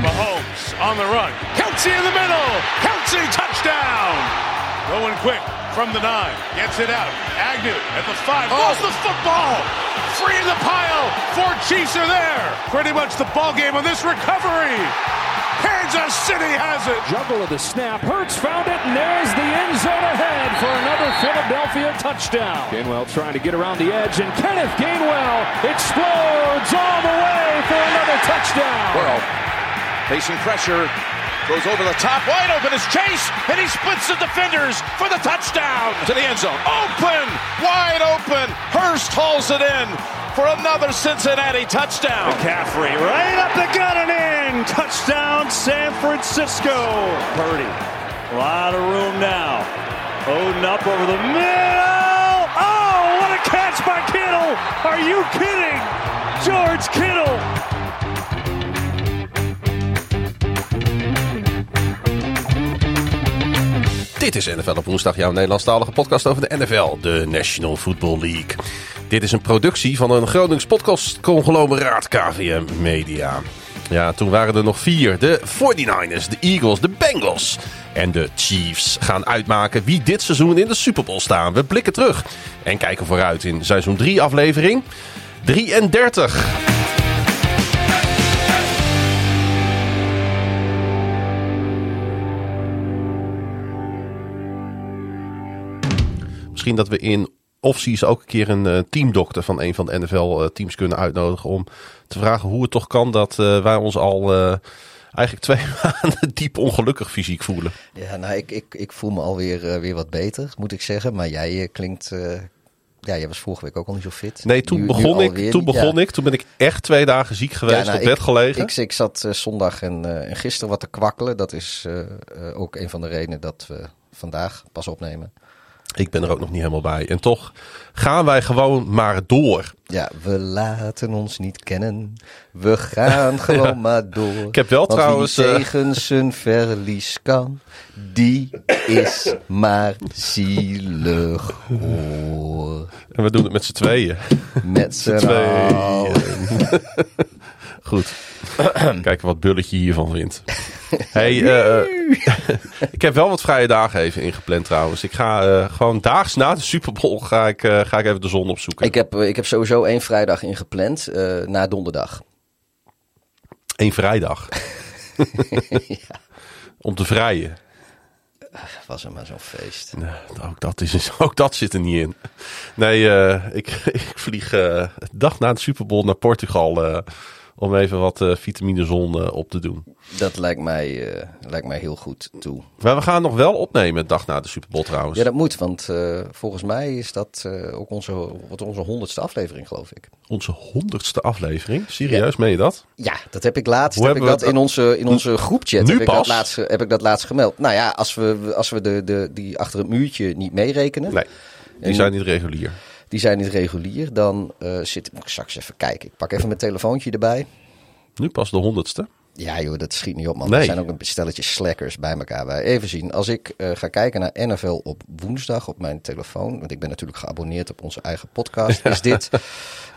Mahomes on the run. Kelsey in the middle. Kelsey touchdown. Going quick from the nine. Gets it out. Agnew at the five. Oh. Lost the football. Free in the pile. Four Chiefs are there. Pretty much the ball game on this recovery. Kansas City has it. Juggle of the snap. Hurts found it, and there's the end zone ahead for another Philadelphia touchdown. Gainwell trying to get around the edge, and Kenneth Gainwell explodes all the way for another touchdown. Burrow facing pressure. Goes over the top, wide open is Chase, and he splits the defenders for the touchdown to the end zone. Open, wide open. Hurst hauls it in for another Cincinnati touchdown. McCaffrey right up the gut and in. Touchdown, San Francisco. Purdy. A lot of room now. Odin up over the middle. Oh, what a catch by Kittle. Are you kidding? George Kittle. Dit is NFL op woensdag, jouw Nederlandstalige podcast over de NFL, de National Football League. Dit is een productie van een Gronings podcast-conglomeraat KVM Media. Ja, toen waren er nog vier. De 49ers, de Eagles, de Bengals en de Chiefs gaan uitmaken wie dit seizoen in de Super Bowl staan. We blikken terug en kijken vooruit in seizoen 3 aflevering 33. Misschien dat we in offseason ook een keer een eh, teamdokter van een van de NFL-teams kunnen uitnodigen. Om te vragen hoe het toch kan dat eh, wij ons al eh, eigenlijk twee maanden diep ongelukkig fysiek voelen. Ja, nou, ik, ik, ik voel me alweer eh, weer wat beter, moet ik zeggen. Maar jij eh, klinkt... eh, ja, jij was vorige week ook al niet zo fit. Nee, toen Nu- nu begon, ik, alweer toen begon Ja. ik. Toen ben ik echt twee dagen ziek geweest, nou, op bed ik- gelegen. Ik, ik zat eh, zondag en, eh, en gisteren wat te kwakkelen. Dat is eh, eh, ook een van de redenen dat we vandaag pas opnemen. Ik ben er ook nog niet helemaal bij. En toch gaan wij gewoon maar door. Ja, we laten ons niet kennen. We gaan gewoon maar door. Ik heb wel Want trouwens, Wie eh, tegen zijn verlies kan, die is maar zielig hoor. En we doen het met z'n tweeën. Met z'n tweeën. Goed. Kijken wat Bulletje hiervan vindt. Hey, eh, ik heb wel wat vrije dagen even ingepland trouwens. Ik ga eh, gewoon daags na de Super Bowl ga ik, eh, ga ik even de zon opzoeken. Ik heb, eh, ik heb sowieso één vrijdag ingepland, eh na donderdag. Eén vrijdag. Om te vrijen. Was er maar zo'n feest. Nee, ook, dat is, ook dat zit er niet in. Nee, eh, ik, ik vlieg eh, de dag na de Super Bowl naar Portugal. Om even wat vitamine zon eh, op te doen. Dat lijkt mij, eh, lijkt mij heel goed toe. Maar we gaan nog wel opnemen dag na de Super Bowl trouwens. Ja, dat moet, want eh, volgens mij is dat ook onze, wat onze honderdste aflevering, geloof ik. Onze honderdste aflevering. Serieus, meen je dat? Ja, dat heb ik laatst. Hoe heb ik dat in onze, in onze groepchat Nu heb ik, dat pas? laatst, heb ik dat laatst gemeld. Nou ja, als we, als we de, de, die achter het muurtje niet meerekenen, Nee, die En- zijn niet regulier. Die zijn niet regulier, dan eh zit ik straks even kijken. Ik pak even mijn telefoontje erbij. Nu pas de honderdste. Ja joh, dat schiet niet op man. Nee. Er zijn ook een stelletje slackers bij elkaar. Bij. Even zien, als ik eh, ga kijken naar NFL op woensdag op mijn telefoon, want ik ben natuurlijk geabonneerd op onze eigen podcast, is dit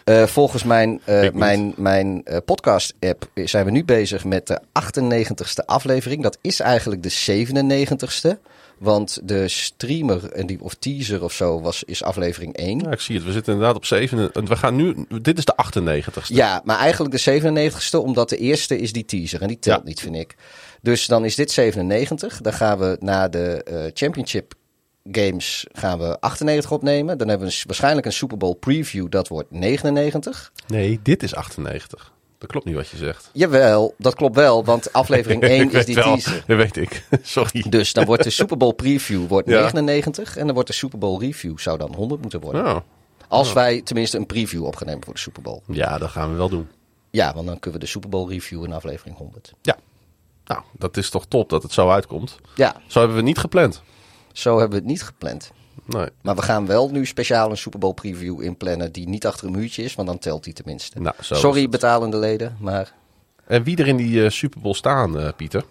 eh, volgens mijn, mijn, mijn podcast-app zijn we nu bezig met de 98ste aflevering. Dat is eigenlijk de 97ste. Want de streamer en die, of teaser of zo was, is aflevering 1. Ja, ik zie het. We zitten inderdaad op zeven. en We gaan nu. Dit is de 98ste. Ja, maar eigenlijk de 97ste, omdat de eerste is die teaser. En die telt Ja. niet, vind ik. Dus dan is dit 97. Dan gaan we naar de eh, Championship Games gaan we 98 opnemen. Dan hebben we waarschijnlijk een Super Bowl preview. Dat wordt 99. Nee, dit is 98. Dat klopt niet wat je zegt. Jawel, dat klopt wel. Want aflevering 1 Ik is die wel, teaser. Dat weet ik. Sorry. Dus dan wordt de Super Bowl preview wordt Ja. 99. En dan wordt de Super Bowl review zou dan 100 moeten worden. Nou, Als wij tenminste een preview opgenomen voor de Super Bowl. ja, dat gaan we wel doen. Ja, want dan kunnen we de Super Bowl review in aflevering 100. Ja. Nou, dat is toch top dat het zo uitkomt. Ja, Zo hebben we niet gepland. zo hebben we het niet gepland. Nee. Maar we gaan wel nu speciaal een Super Bowl preview inplannen die niet achter een muurtje is, want dan telt die tenminste. Nou, Sorry betalende leden, maar En wie er in die eh, Super Bowl staan, eh, Pieter?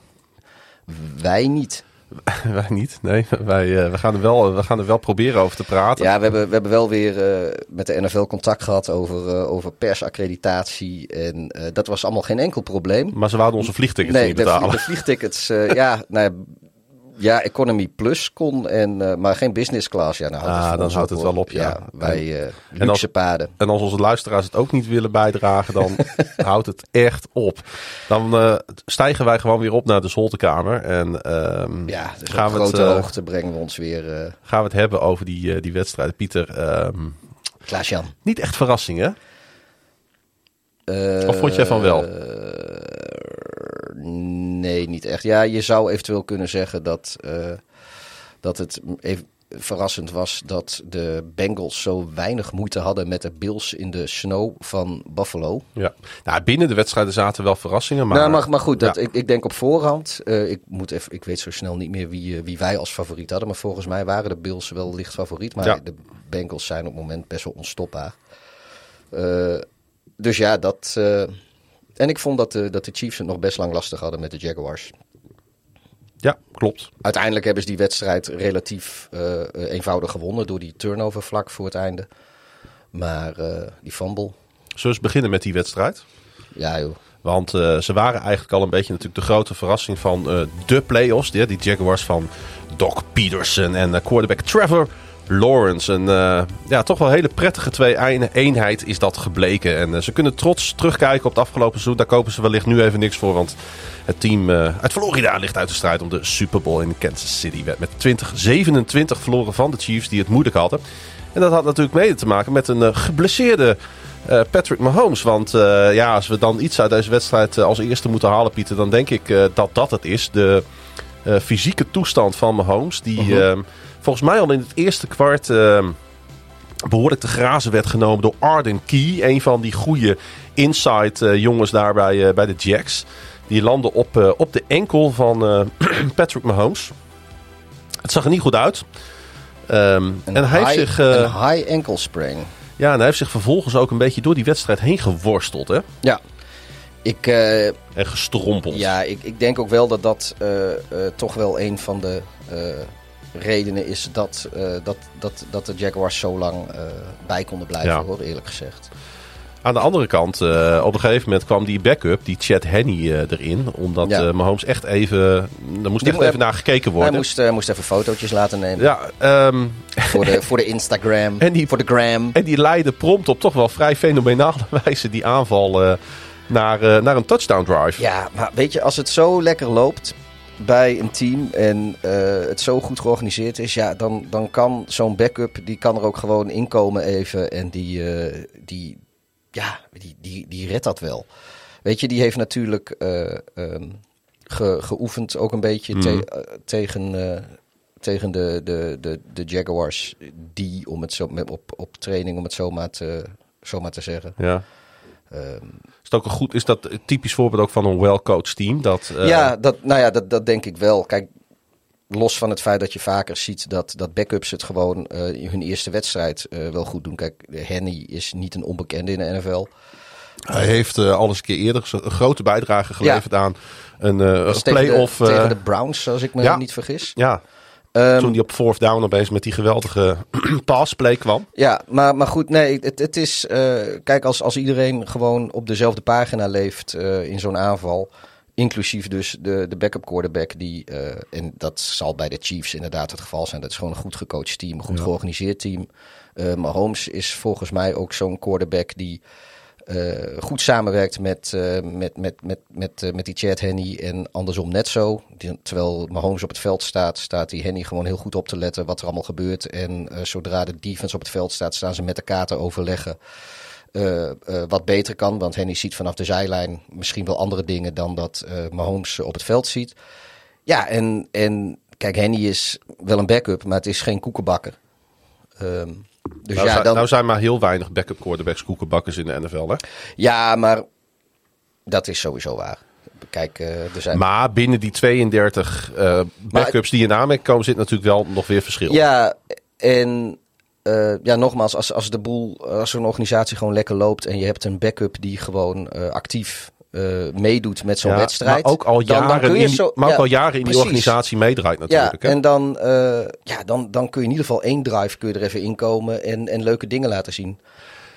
wij niet. wij niet. Nee, wij, we, gaan er wel, we gaan er wel proberen over te praten. Ja, we hebben, we hebben wel weer met de NFL contact gehad over, over persaccreditatie. En dat was allemaal geen enkel probleem. Maar ze wouden onze vliegtickets nee, niet betalen. De, de vliegtickets, ja, nou ja, ja, Economy Plus kon, en, uh, maar geen business class. Ja, nou, ah, dan houdt het wel op, ja. ja wij uh, luxe als, paden. En als onze luisteraars het ook niet willen bijdragen, dan houdt het echt op. Dan uh, stijgen wij gewoon weer op naar de zolderkamer. En um, ja, dus gaan op grote het, hoogte brengen we ons weer... gaan we het hebben over die, die wedstrijd. Pieter, um, Klaas-Jan. Niet echt verrassing, hè? of vond jij van wel? Nee, niet echt. Ja, je zou eventueel kunnen zeggen dat, uh, dat het even verrassend was dat de Bengals zo weinig moeite hadden met de Bills in de snow van Buffalo. Ja, nou, binnen de wedstrijden zaten wel verrassingen. Maar, nou, maar, maar goed, dat, ik, ik denk op voorhand. Uh, ik, moet even, ik weet zo snel niet meer wie, uh, wie wij als favoriet hadden. Maar volgens mij waren de Bills wel licht favoriet. Maar de Bengals zijn op het moment best wel onstopbaar. Uh, dus ja, dat. En ik vond dat de, dat de Chiefs het nog best lang lastig hadden met de Jaguars. Ja, klopt. Uiteindelijk hebben ze die wedstrijd relatief uh, eenvoudig gewonnen door die turnover vlak voor het einde. Maar uh, die fumble. Zullen we eens beginnen met die wedstrijd? Ja, joh. Want uh, ze waren eigenlijk al een beetje natuurlijk de grote verrassing van de playoffs. Die, die Jaguars van Doc Peterson en quarterback Trevor Lawrence. Een uh, ja, toch wel hele prettige twee-eenheid is dat gebleken. En uh, ze kunnen trots terugkijken op het afgelopen seizoen. Daar kopen ze wellicht nu even niks voor. Want het team uh, uit Florida ligt uit de strijd om de Super Bowl in Kansas City. Werd met 2027 verloren van de Chiefs die het moeilijk hadden. En dat had natuurlijk mede te maken met een geblesseerde Patrick Mahomes. Want ja, als we dan iets uit deze wedstrijd als eerste moeten halen, Pieter, dan denk ik dat dat het is. De fysieke toestand van Mahomes. Die... -huh volgens mij al in het eerste kwart uh, behoorlijk te grazen werd genomen door Arden Key. Een van die goede inside uh, jongens daar bij, uh, bij de Jacks. Die landde op, uh, op de enkel van Patrick Mahomes. Het zag er niet goed uit. Um, en hij heeft zich. een high ankle sprain. Ja, en hij heeft zich vervolgens ook een beetje door die wedstrijd heen geworsteld. Hè? Ja. Ik, en gestrompeld. Ja, ik, ik denk ook wel dat dat toch wel een van de redenen is dat, uh, dat, dat, dat de Jaguars zo lang uh, bij konden blijven, ja. hoor, eerlijk gezegd. Aan de andere kant, uh, op een gegeven moment kwam die backup, die Chad Henney, erin. Omdat ja. Mahomes echt even, er moest echt even naar gekeken worden. Hij moest, moest even fotootjes laten nemen. Ja, um, voor, de, voor de Instagram, en die, voor de gram. En die leidde prompt op toch wel vrij fenomenale wijze die aanval naar, naar een touchdown drive. Ja, maar weet je, als het zo lekker loopt bij een team en uh, het zo goed georganiseerd is, ja, dan, dan kan zo'n backup, die kan er ook gewoon inkomen even en die, uh, die, ja, die, die, die redt dat wel. Weet je, die heeft natuurlijk uh, um, ge, geoefend ook een beetje mm. te, tegen, tegen de, de, de, de Jaguars, die om het zo, met, op, op training, om het zo maar te, zo maar te zeggen. Ja. Um, is dat ook een goed, is dat een typisch voorbeeld ook van een well-coached team? Dat, uh... Ja, dat, nou ja, dat, dat denk ik wel. Kijk, los van het feit dat je vaker ziet dat, dat backups het gewoon uh, hun eerste wedstrijd uh, wel goed doen. Kijk, Henny is niet een onbekende in de NFL. Hij heeft uh, al eens een keer eerder een grote bijdrage geleverd ja. aan een, uh, play-off. Tegen, tegen de Browns, als ik me ja. niet vergis. Ja, Um, Toen hij op fourth down opeens met die geweldige passplay kwam. Ja, maar, maar goed, nee, het, het is... Uh, kijk, als, als iedereen gewoon op dezelfde pagina leeft uh, in zo'n aanval... Inclusief dus de, de backup quarterback die... Uh, en dat zal bij de Chiefs inderdaad het geval zijn. Dat is gewoon een goed gecoacht team, een goed ja. georganiseerd team. maar Holmes is volgens mij ook zo'n quarterback die... Uh, goed samenwerkt met, uh, met, met, met, met, uh, met die Chad Henny en andersom net zo. Terwijl Mahomes op het veld staat, staat die Henny gewoon heel goed op te letten wat er allemaal gebeurt. En zodra de defense op het veld staat, staan ze met elkaar te overleggen wat beter kan. Want Henny ziet vanaf de zijlijn misschien wel andere dingen dan dat Mahomes op het veld ziet. Ja, en, en kijk, Henny is wel een backup, maar het is geen koekenbakker. Um, dus nou, ja, dan... nou zijn maar heel weinig backup quarterbacks koekenbakkers in de NFL, hè? Ja, maar dat is sowieso waar. Kijk, uh, er zijn... Maar binnen die 32 uh, backups maar... die in aanmerking komen, zit natuurlijk wel nog weer verschil. Ja, en uh, ja, nogmaals, als, als de boel, als een organisatie gewoon lekker loopt en je hebt een backup die gewoon actief eh, meedoet met zo'n Ja, wedstrijd. Maar ook al dan- dan jaren, kun je in, zo- maar ook ja, al jaren in die organisatie meedraait Ja, natuurlijk. hè? en dan, eh, ja, dan, dan kun je in ieder geval één drive kun je er even inkomen en, en leuke dingen laten zien.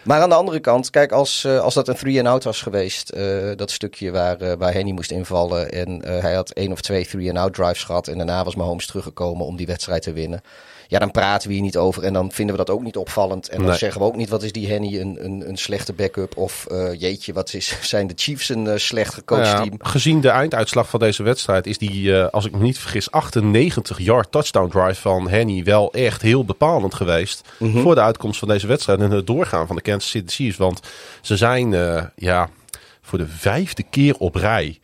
Maar aan de andere kant, kijk, als, eh, als dat een three-and-out was geweest, dat stukje waar, waar Henny moest invallen en hij had één of twee three-and-out drives gehad en daarna was Mahomes teruggekomen om die wedstrijd te winnen. Ja, dan praten we hier niet over en dan vinden we dat ook niet opvallend. En dan Nee. zeggen we ook niet, wat is die Henny een, een, een slechte backup of eh, jeetje, wat is, zijn de Chiefs een eh, slecht gecoacht Nou ja, team. gezien de einduitslag van deze wedstrijd is die, eh, als ik me niet vergis, 98 yard touchdown drive van Henny wel echt heel bepalend geweest Mhm. voor de uitkomst van deze wedstrijd en het doorgaan van de Kansas City Chiefs. Want ze zijn ja, voor de vijfde keer op rij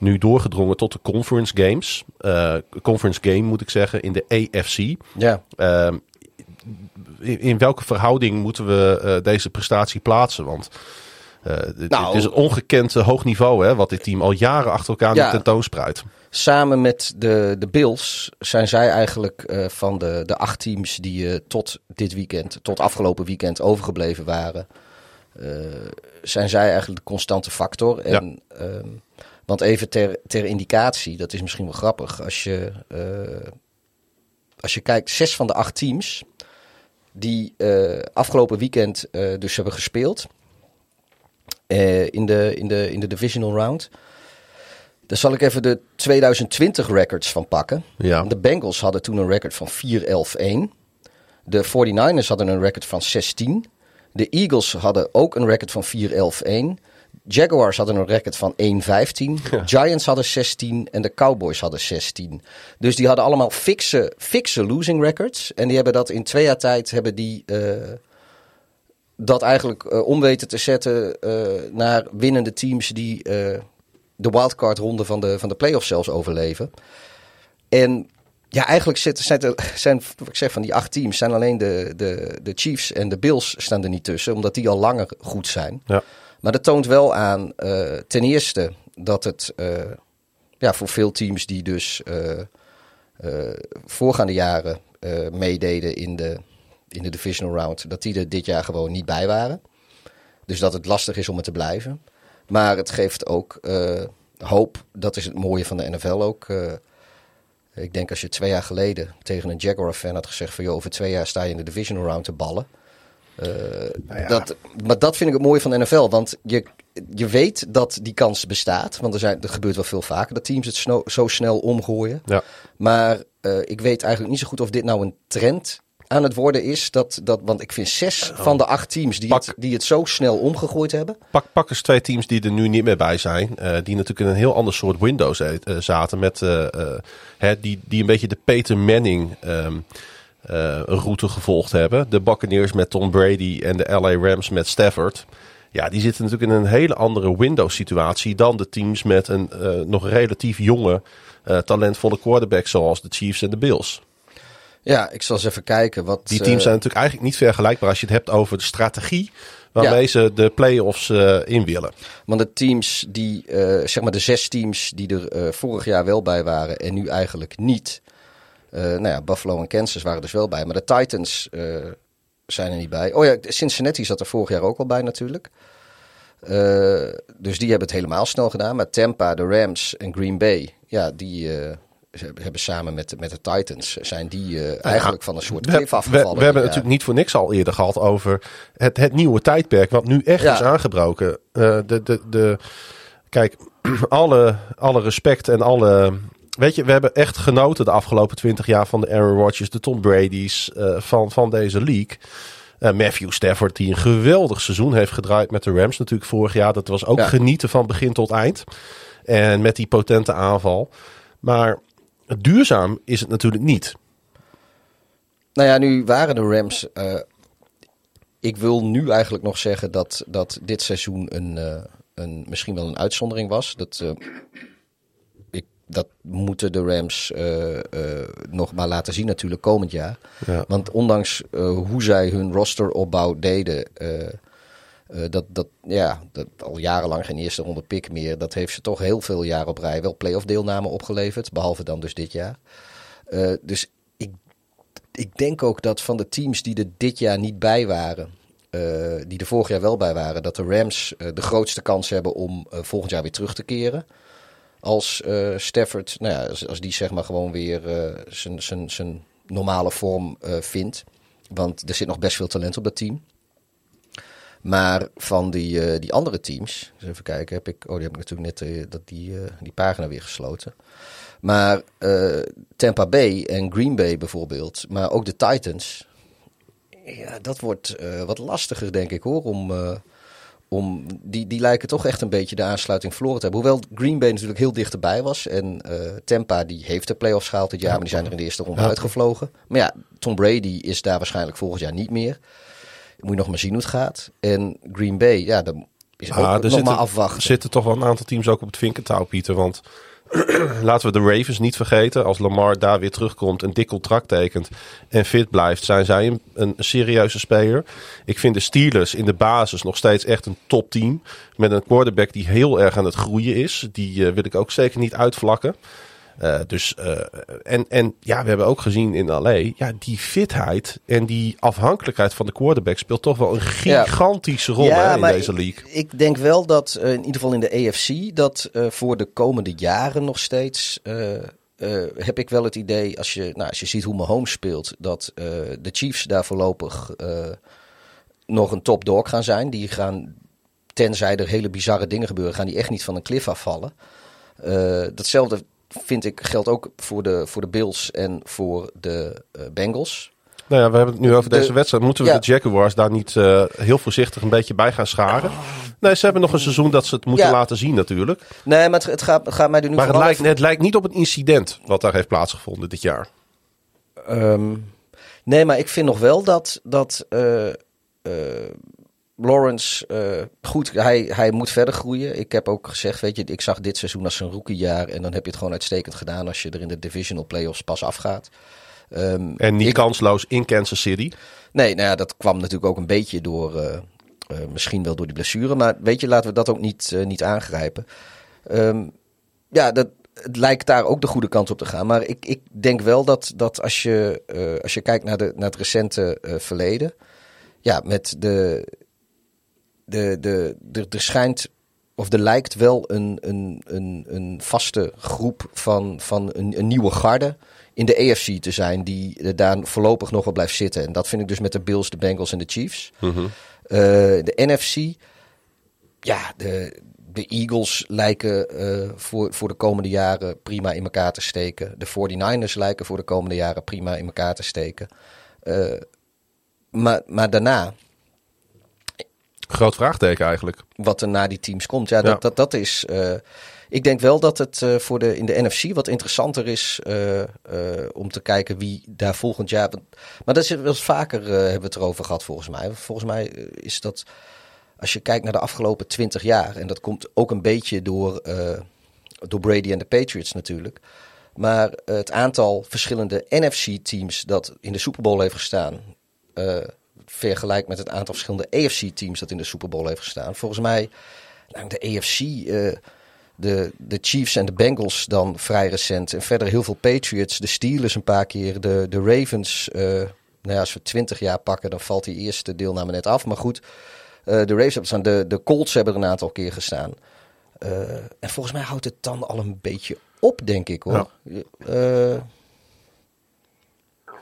nu doorgedrongen tot de conference games. Eh, conference game moet ik zeggen in de AFC. Ja, Ehm, in, in welke verhouding moeten we eh, deze prestatie plaatsen? Want eh, het, Nou, is een ongekend hoog niveau hè, wat dit team al jaren achter elkaar Ja. tentoonspruit. Samen met de, de Bills zijn zij eigenlijk van de, de acht teams die tot dit weekend, tot afgelopen weekend overgebleven waren, zijn zij eigenlijk de constante factor. En, ehm, want even ter, ter indicatie, dat is misschien wel grappig, als je, eh, als je kijkt, zes van de acht teams die eh, afgelopen weekend eh, dus hebben gespeeld in, de, in, de, in de divisional round. Daar zal ik even de 2020 records van pakken. Ja. De Bengals hadden toen een record van 4-11-1. De 49ers hadden een record van 16. De Eagles hadden ook een record van 4-11-1. Jaguars hadden een record van 1-15. Giants hadden 16 en de Cowboys hadden 16. Dus die hadden allemaal fikse, fikse losing records. En die hebben dat in twee jaar tijd hebben die, eh, dat eigenlijk eh, om weten te zetten eh, naar winnende teams die de wildcard ronde van de, van de playoffs zelfs overleven. En ja, eigenlijk zitten, zijn, zijn wat ik zeg, van die acht teams zijn alleen de, de, de Chiefs en de Bills staan er niet tussen, omdat die al langer goed zijn. Ja. Maar dat toont wel aan, eh, ten eerste, dat het eh, ja, voor veel teams die dus eh, voorgaande jaren meededen in de, in de divisional round, dat die er dit jaar gewoon niet bij waren. Dus dat het lastig is om er te blijven. Maar het geeft ook hoop. Dat is het mooie van de NFL ook. ik denk als je twee jaar geleden tegen een Jaguar-fan had gezegd van... joh, over twee jaar sta je in de divisional round te ballen. Eh, dat, maar dat vind ik het mooie van de NFL. Want je, je weet dat die kans bestaat. Want er, zijn, er gebeurt wel veel vaker dat teams het sno- zo snel omgooien. Ja. Maar eh, ik weet eigenlijk niet zo goed of dit nou een trend aan het worden is. Dat, dat, want ik vind zes van de acht teams die, Pak. het, die het zo snel omgegooid hebben. Pak, pak eens twee teams die er nu niet meer bij zijn. eh, die natuurlijk in een heel ander soort window za- eh, zaten. Met, hè, die, die een beetje de Peter Manning ehm, eh, route gevolgd hebben. De Buccaneers met Tom Brady en de LA Rams met Stafford. Ja, die zitten natuurlijk in een hele andere window situatie dan de teams met een eh, nog relatief jonge, eh, talentvolle quarterback zoals de Chiefs en de Bills. Ja, ik zal eens even kijken. Wat, Die teams zijn natuurlijk eigenlijk niet vergelijkbaar als je het hebt over de strategie waarmee Ja. ze de play-offs in willen. Want de teams die, zeg maar de zes teams die er vorig jaar wel bij waren en nu eigenlijk niet. Eh, nou ja, Buffalo en Kansas waren dus wel bij. Maar de Titans eh, zijn er niet bij. Oh ja, Cincinnati zat er vorig jaar ook al bij natuurlijk. Eh, dus die hebben het helemaal snel gedaan. Maar Tampa, de Rams en Green Bay, ja, die hebben samen met, de- met de Titans, zijn die eigenlijk van een soort We, cliff we, afgevallen. we hebben natuurlijk niet voor niks al eerder gehad over het, het nieuwe tijdperk, wat nu echt Ja. is aangebroken. De, de, de, kijk, alle, alle respect en alle. Weet je, we hebben echt genoten de afgelopen twintig jaar van de Aaron Rodgers, de Tom Brady's, eh, van, van deze league. Eh, Matthew Stafford, die een geweldig seizoen heeft gedraaid met de Rams natuurlijk vorig jaar. Dat was ook Ja. genieten van begin tot eind. En met die potente aanval. Maar duurzaam is het natuurlijk niet. Nou ja, nu waren de Rams. eh, ik wil nu eigenlijk nog zeggen dat, dat dit seizoen een, een, misschien wel een uitzondering was. Dat, dat moeten de Rams eh, eh, nog maar laten zien natuurlijk komend jaar. Ja. Want ondanks eh, hoe zij hun rosteropbouw deden... dat, dat, ja, dat al jarenlang geen eerste ronde pick meer. Dat heeft ze toch heel veel jaar op rij wel playoff deelname opgeleverd. Behalve dan dus dit jaar. Dus ik, ik denk ook dat van de teams die er dit jaar niet bij waren. die er vorig jaar wel bij waren, dat de Rams de grootste kans hebben om volgend jaar weer terug te keren. Als Stafford, nou ja, als, die zeg maar gewoon weer zijn normale vorm vindt. Want er zit nog best veel talent op dat team. Maar van die, die andere teams, even kijken, heb ik, oh die heb ik natuurlijk net dat die, die pagina weer gesloten. Maar Tampa Bay en Green Bay bijvoorbeeld, maar ook de Titans. Ja, dat wordt wat lastiger denk ik hoor, om, om die, die lijken toch echt een beetje de aansluiting verloren te hebben. Hoewel Green Bay natuurlijk heel dichterbij was. En Tampa die heeft de playoffs gehaald dit jaar, maar die zijn er in de eerste ronde uitgevlogen. Maar ja, Tom Brady is daar waarschijnlijk volgend jaar niet meer. Moet je nog maar zien hoe het gaat. En Green Bay, ja, dan is ah, ook nog zitten, maar afwachten. Er zitten toch wel een aantal teams ook op het vinkentouw, Pieter. Want laten we de Ravens niet vergeten. Als Lamar daar weer terugkomt, een dik contract tekent en fit blijft, zijn zij een, serieuze speler. Ik vind de Steelers in de basis nog steeds echt een topteam. Met een quarterback die heel erg aan het groeien is. Die uh, wil ik ook zeker niet uitvlakken. Uh, dus, uh, en, en ja, we hebben ook gezien in LA, ja, die fitheid en die afhankelijkheid van de quarterback speelt toch wel een gigantische rol hè, in deze league. Ik denk wel dat, uh, in ieder geval in de AFC, dat voor de komende jaren nog steeds heb ik wel het idee, als je, nou, als je ziet hoe Mahomes speelt, dat de Chiefs daar voorlopig nog een top dog gaan zijn. Die gaan, tenzij er hele bizarre dingen gebeuren, gaan die echt niet van een cliff afvallen. datzelfde vind ik geldt ook voor de, voor de Bills en voor de uh, Bengals. Nou ja, we hebben het nu over deze wedstrijd. Moeten we de Jaguars daar niet uh, heel voorzichtig een beetje bij gaan scharen? Nee, ze hebben nog een seizoen dat ze het moeten laten zien natuurlijk. Nee, maar het, het, gaat, het gaat mij er nu Maar het lijkt, het lijkt niet op een incident wat daar heeft plaatsgevonden dit jaar. Um, nee, maar ik vind nog wel dat, dat uh, Lawrence, uh, goed, hij, hij moet verder groeien. Ik heb ook gezegd, weet je, ik zag dit seizoen als een rookiejaar. En dan heb je het gewoon uitstekend gedaan als je er in de divisional playoffs pas afgaat. Um, en niet kansloos in Kansas City? Nee, nou ja, dat kwam natuurlijk ook een beetje door, uh, uh, misschien wel door die blessure. Maar weet je, laten we dat ook niet, niet aangrijpen. Um, ja, dat, het lijkt daar ook de goede kant op te gaan. Maar ik, ik denk wel dat, dat als, je, als je kijkt naar, de, naar het recente verleden. Ja, met de, de, de, de, er schijnt, of er lijkt wel een, een, een, een vaste groep van, van een, een nieuwe garde in de AFC te zijn, die daar voorlopig nog wel blijft zitten. En dat vind ik dus met de Bills, de Bengals en de Chiefs. Mhm. Eh, de NFC, ja, de, de Eagles lijken uh, voor, voor de komende jaren prima in elkaar te steken. De 49ers lijken voor de komende jaren prima in elkaar te steken. Uh, maar, maar daarna, Groot vraagteken eigenlijk. Wat er na die teams komt. Ja, dat, dat, dat is. Uh, ik denk wel dat het uh, voor de, in de NFC wat interessanter is uh, om te kijken wie daar volgend jaar. Maar dat is wel eens vaker hebben we het erover gehad volgens mij. Volgens mij is dat. Als je kijkt naar de afgelopen twintig jaar. En dat komt ook een beetje door, door Brady en de Patriots natuurlijk. Maar het aantal verschillende NFC-teams dat in de Super Bowl heeft gestaan vergelijkt met het aantal verschillende AFC-teams dat in de Super Bowl heeft gestaan. Volgens mij, nou, de AFC, uh, de, de Chiefs en de Bengals dan vrij recent. En verder heel veel Patriots, de Steelers een paar keer, de, de Ravens. Uh, nou ja, als we 20 jaar pakken, dan valt die eerste deelname net af. Maar goed, uh, de Ravens de, de Colts hebben er een aantal keer gestaan. en volgens mij houdt het dan al een beetje op, denk ik hoor. Ja.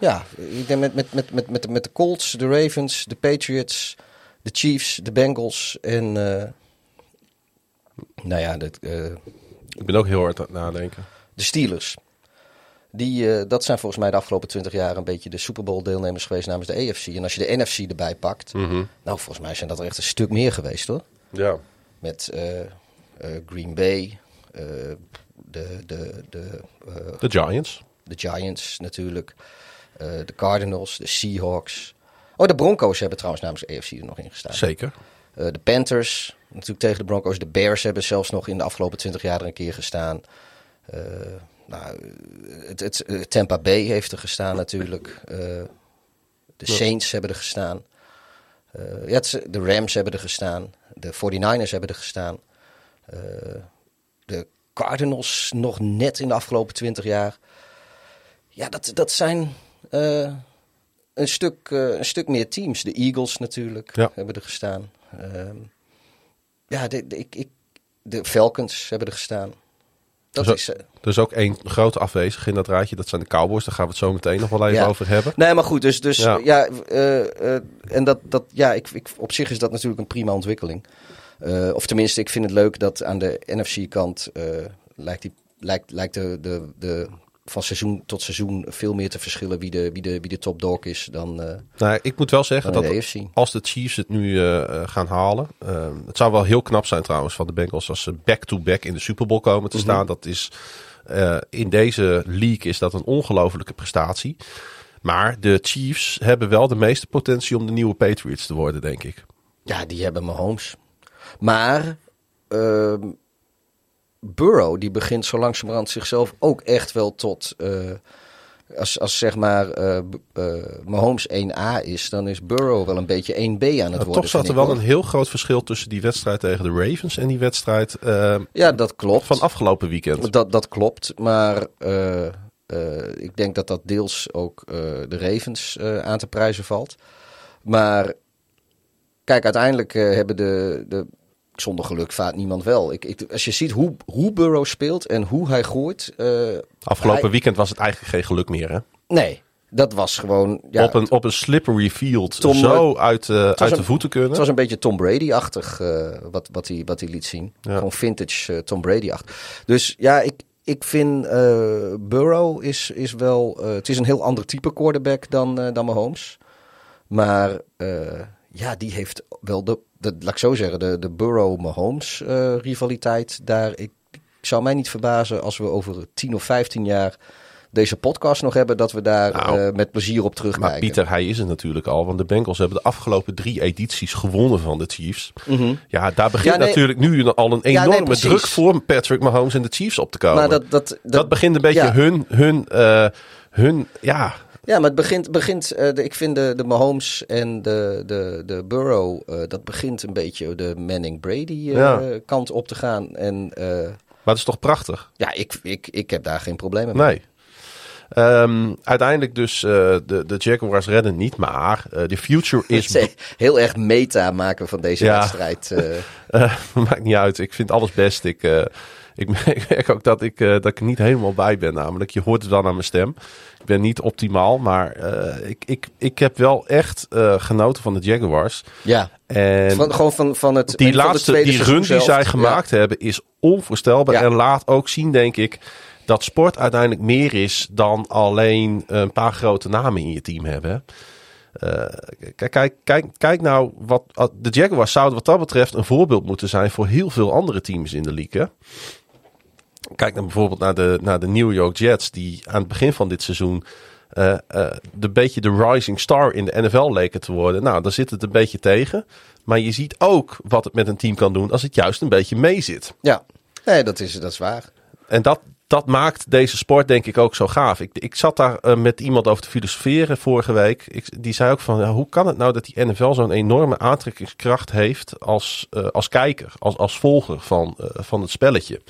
Ja, ik denk met, met, met, met, met, met de Colts, de Ravens, de Patriots, de Chiefs, de Bengals en... Uh, nou ja, dat, uh, ik ben ook heel hard aan het nadenken. De Steelers. Die, uh, dat zijn volgens mij de afgelopen twintig jaar een beetje de Super Bowl deelnemers geweest namens de AFC. En als je de NFC erbij pakt, mm -hmm. nou volgens mij zijn dat er echt een stuk meer geweest hoor. Ja. Met Green Bay, de, de, de, de Giants. De Giants natuurlijk. Eh, de Cardinals, de Seahawks. Oh, de Broncos hebben trouwens namens de AFC er nog in gestaan. Zeker. Uh, de Panthers, natuurlijk tegen de Broncos. De Bears hebben zelfs nog in de afgelopen twintig jaar er een keer gestaan. Uh, nou, het, het, Tampa Bay heeft er gestaan natuurlijk. de Saints hebben er gestaan. ja, de Rams hebben er gestaan. De 49ers hebben er gestaan. de Cardinals nog net in de afgelopen twintig jaar. Ja, dat, dat zijn uh, een, stuk, eh, een stuk meer teams. De Eagles natuurlijk Ja. hebben er gestaan. Ehm, ja, de, de- ik, ik, de Falcons hebben er gestaan. Dat Zo- is... eh, Er is ook één grote afwezig in dat raadje. Dat zijn de Cowboys. Daar gaan we het zo meteen nog wel even Ja. over hebben. Nee, maar goed, dus, dus Ja. ja, eh, eh, en dat, dat, ja, ik, ik, op zich is dat natuurlijk een prima ontwikkeling. Eh, of tenminste, ik vind het leuk dat aan de NFC-kant eh, lijkt, die, lijkt, lijkt de, de, de, van seizoen tot seizoen veel meer te verschillen wie de, wie de, wie de top dog is dan, eh Nou, ik moet wel zeggen dat de als de Chiefs het nu eh, eh, gaan halen. het zou wel heel knap zijn trouwens van de Bengals als ze back-to-back in de Super Bowl komen te Mhm. staan. Dat is in deze league is dat een ongelofelijke prestatie. Maar de Chiefs hebben wel de meeste potentie om de nieuwe Patriots te worden, denk ik. Ja, die hebben Mahomes. Maar ehm, Burrow, die begint zo langzamerhand zichzelf ook echt wel tot... eh, als, als zeg maar eh, eh, Mahomes 1A is, dan is Burrow wel een beetje 1B aan het worden. toch zat er wel hoor. een heel groot verschil tussen die wedstrijd tegen de Ravens en die wedstrijd Ja, dat klopt. van afgelopen weekend. Dat, dat klopt, maar ik denk dat dat deels ook de Ravens aan te prijzen valt. Maar kijk, uiteindelijk hebben de, de zonder geluk vaart niemand wel. Ik, ik, als je ziet hoe, hoe Burrow speelt en hoe hij gooit, eh, Afgelopen hij- weekend was het eigenlijk geen geluk meer. Hè? nee, dat was gewoon ja, op, een, op een slippery field Tom, zo uit, eh, uit de voeten kunnen. Het was een beetje Tom Brady-achtig eh, wat, wat, hij, wat hij liet zien. Ja. Gewoon vintage Tom Brady-achtig. Dus ja, ik, ik vind Burrow is, is wel... het is een heel ander type quarterback dan, dan Mahomes. Maar ja, die heeft wel de... de laat ik zo zeggen, de, de Burrow-Mahomes eh, rivaliteit daar... Ik, ik zou mij niet verbazen als we over 10 of 15 jaar deze podcast nog hebben... dat we daar Nou, eh, met plezier op terugkijken. Maar Pieter, hij is het natuurlijk al. Want de Bengals hebben de afgelopen drie edities gewonnen van de Chiefs. Ja, daar begint Ja, nee. natuurlijk nu al een Ja, nee, enorme druk voor Patrick Mahomes en de Chiefs op te komen. Maar dat, dat, dat, dat, begint een beetje ja. hun, hun, eh, hun, ja, Ja, maar het begint, begint eh, de, ik vind de, de Mahomes en de, de, de Burrow, eh, dat begint een beetje de Manning-Brady eh, Ja. kant op te gaan. En eh, maar dat is toch prachtig? ja, ik, ik, ik heb daar geen problemen mee. Nee. Ehm, uiteindelijk dus eh, de, de Jaguars redden niet, maar eh, de future is... Heel erg meta maken van deze Ja. wedstrijd. eh. Eh, maakt niet uit. Ik vind alles best. Ik, eh, ik, merk ook dat ik, eh, dat ik er niet helemaal bij ben. Namelijk, je hoort het dan aan mijn stem. Ik ben niet optimaal, maar eh, ik, ik, ik heb wel echt eh, genoten van de Jaguars. ja, En van, gewoon van, van het die laatste, die run die zij gemaakt hebben, is onvoorstelbaar. Ja. En laat ook zien, denk ik, dat sport uiteindelijk meer is dan alleen een paar grote namen in je team hebben. kijk, kijk, kijk, kijk nou, wat, de Jaguars zouden wat dat betreft een voorbeeld moeten zijn voor heel veel andere teams in de league. hè. Kijk dan bijvoorbeeld naar de, naar de New York Jets, die aan het begin van dit seizoen eh, eh, de beetje de rising star in de NFL leken te worden. Nou, daar zit het een beetje tegen. Maar je ziet ook wat het met een team kan doen als het juist een beetje meezit. Ja, nee, dat is, dat is waar. En dat, dat maakt deze sport denk ik ook zo gaaf. Ik, ik zat daar eh, met iemand over te filosoferen vorige week. Ik, die zei ook van, ja, hoe kan het nou dat die NFL zo'n enorme aantrekkingskracht heeft als, eh, als kijker, als, als volger van, eh, van het spelletje.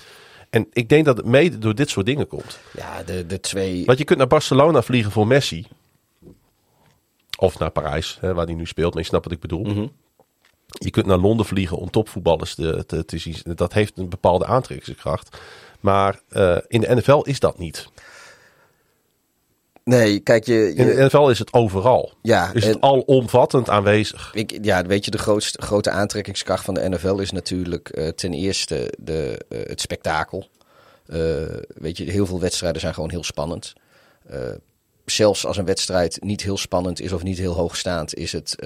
En ik denk dat het mede door dit soort dingen komt. Ja, de, de twee... Want je kunt naar Barcelona vliegen voor Messi. Of naar Parijs, hè, waar hij nu speelt. Maar je snapt wat ik bedoel. Mhm. Je kunt naar Londen vliegen om topvoetballers te, te, te zien. Dat heeft een bepaalde aantrekkingskracht. Maar eh, in de NFL is dat niet. Nee, kijk, je... In de NFL is het overal. Ja, is het en- alomvattend aanwezig. Ik, ja, weet je, de grootste, grote aantrekkingskracht van de NFL is natuurlijk eh, ten eerste de, eh, het spektakel. Eh, weet je, heel veel wedstrijden zijn gewoon heel spannend. Zelfs als een wedstrijd niet heel spannend is of niet heel hoogstaand, is het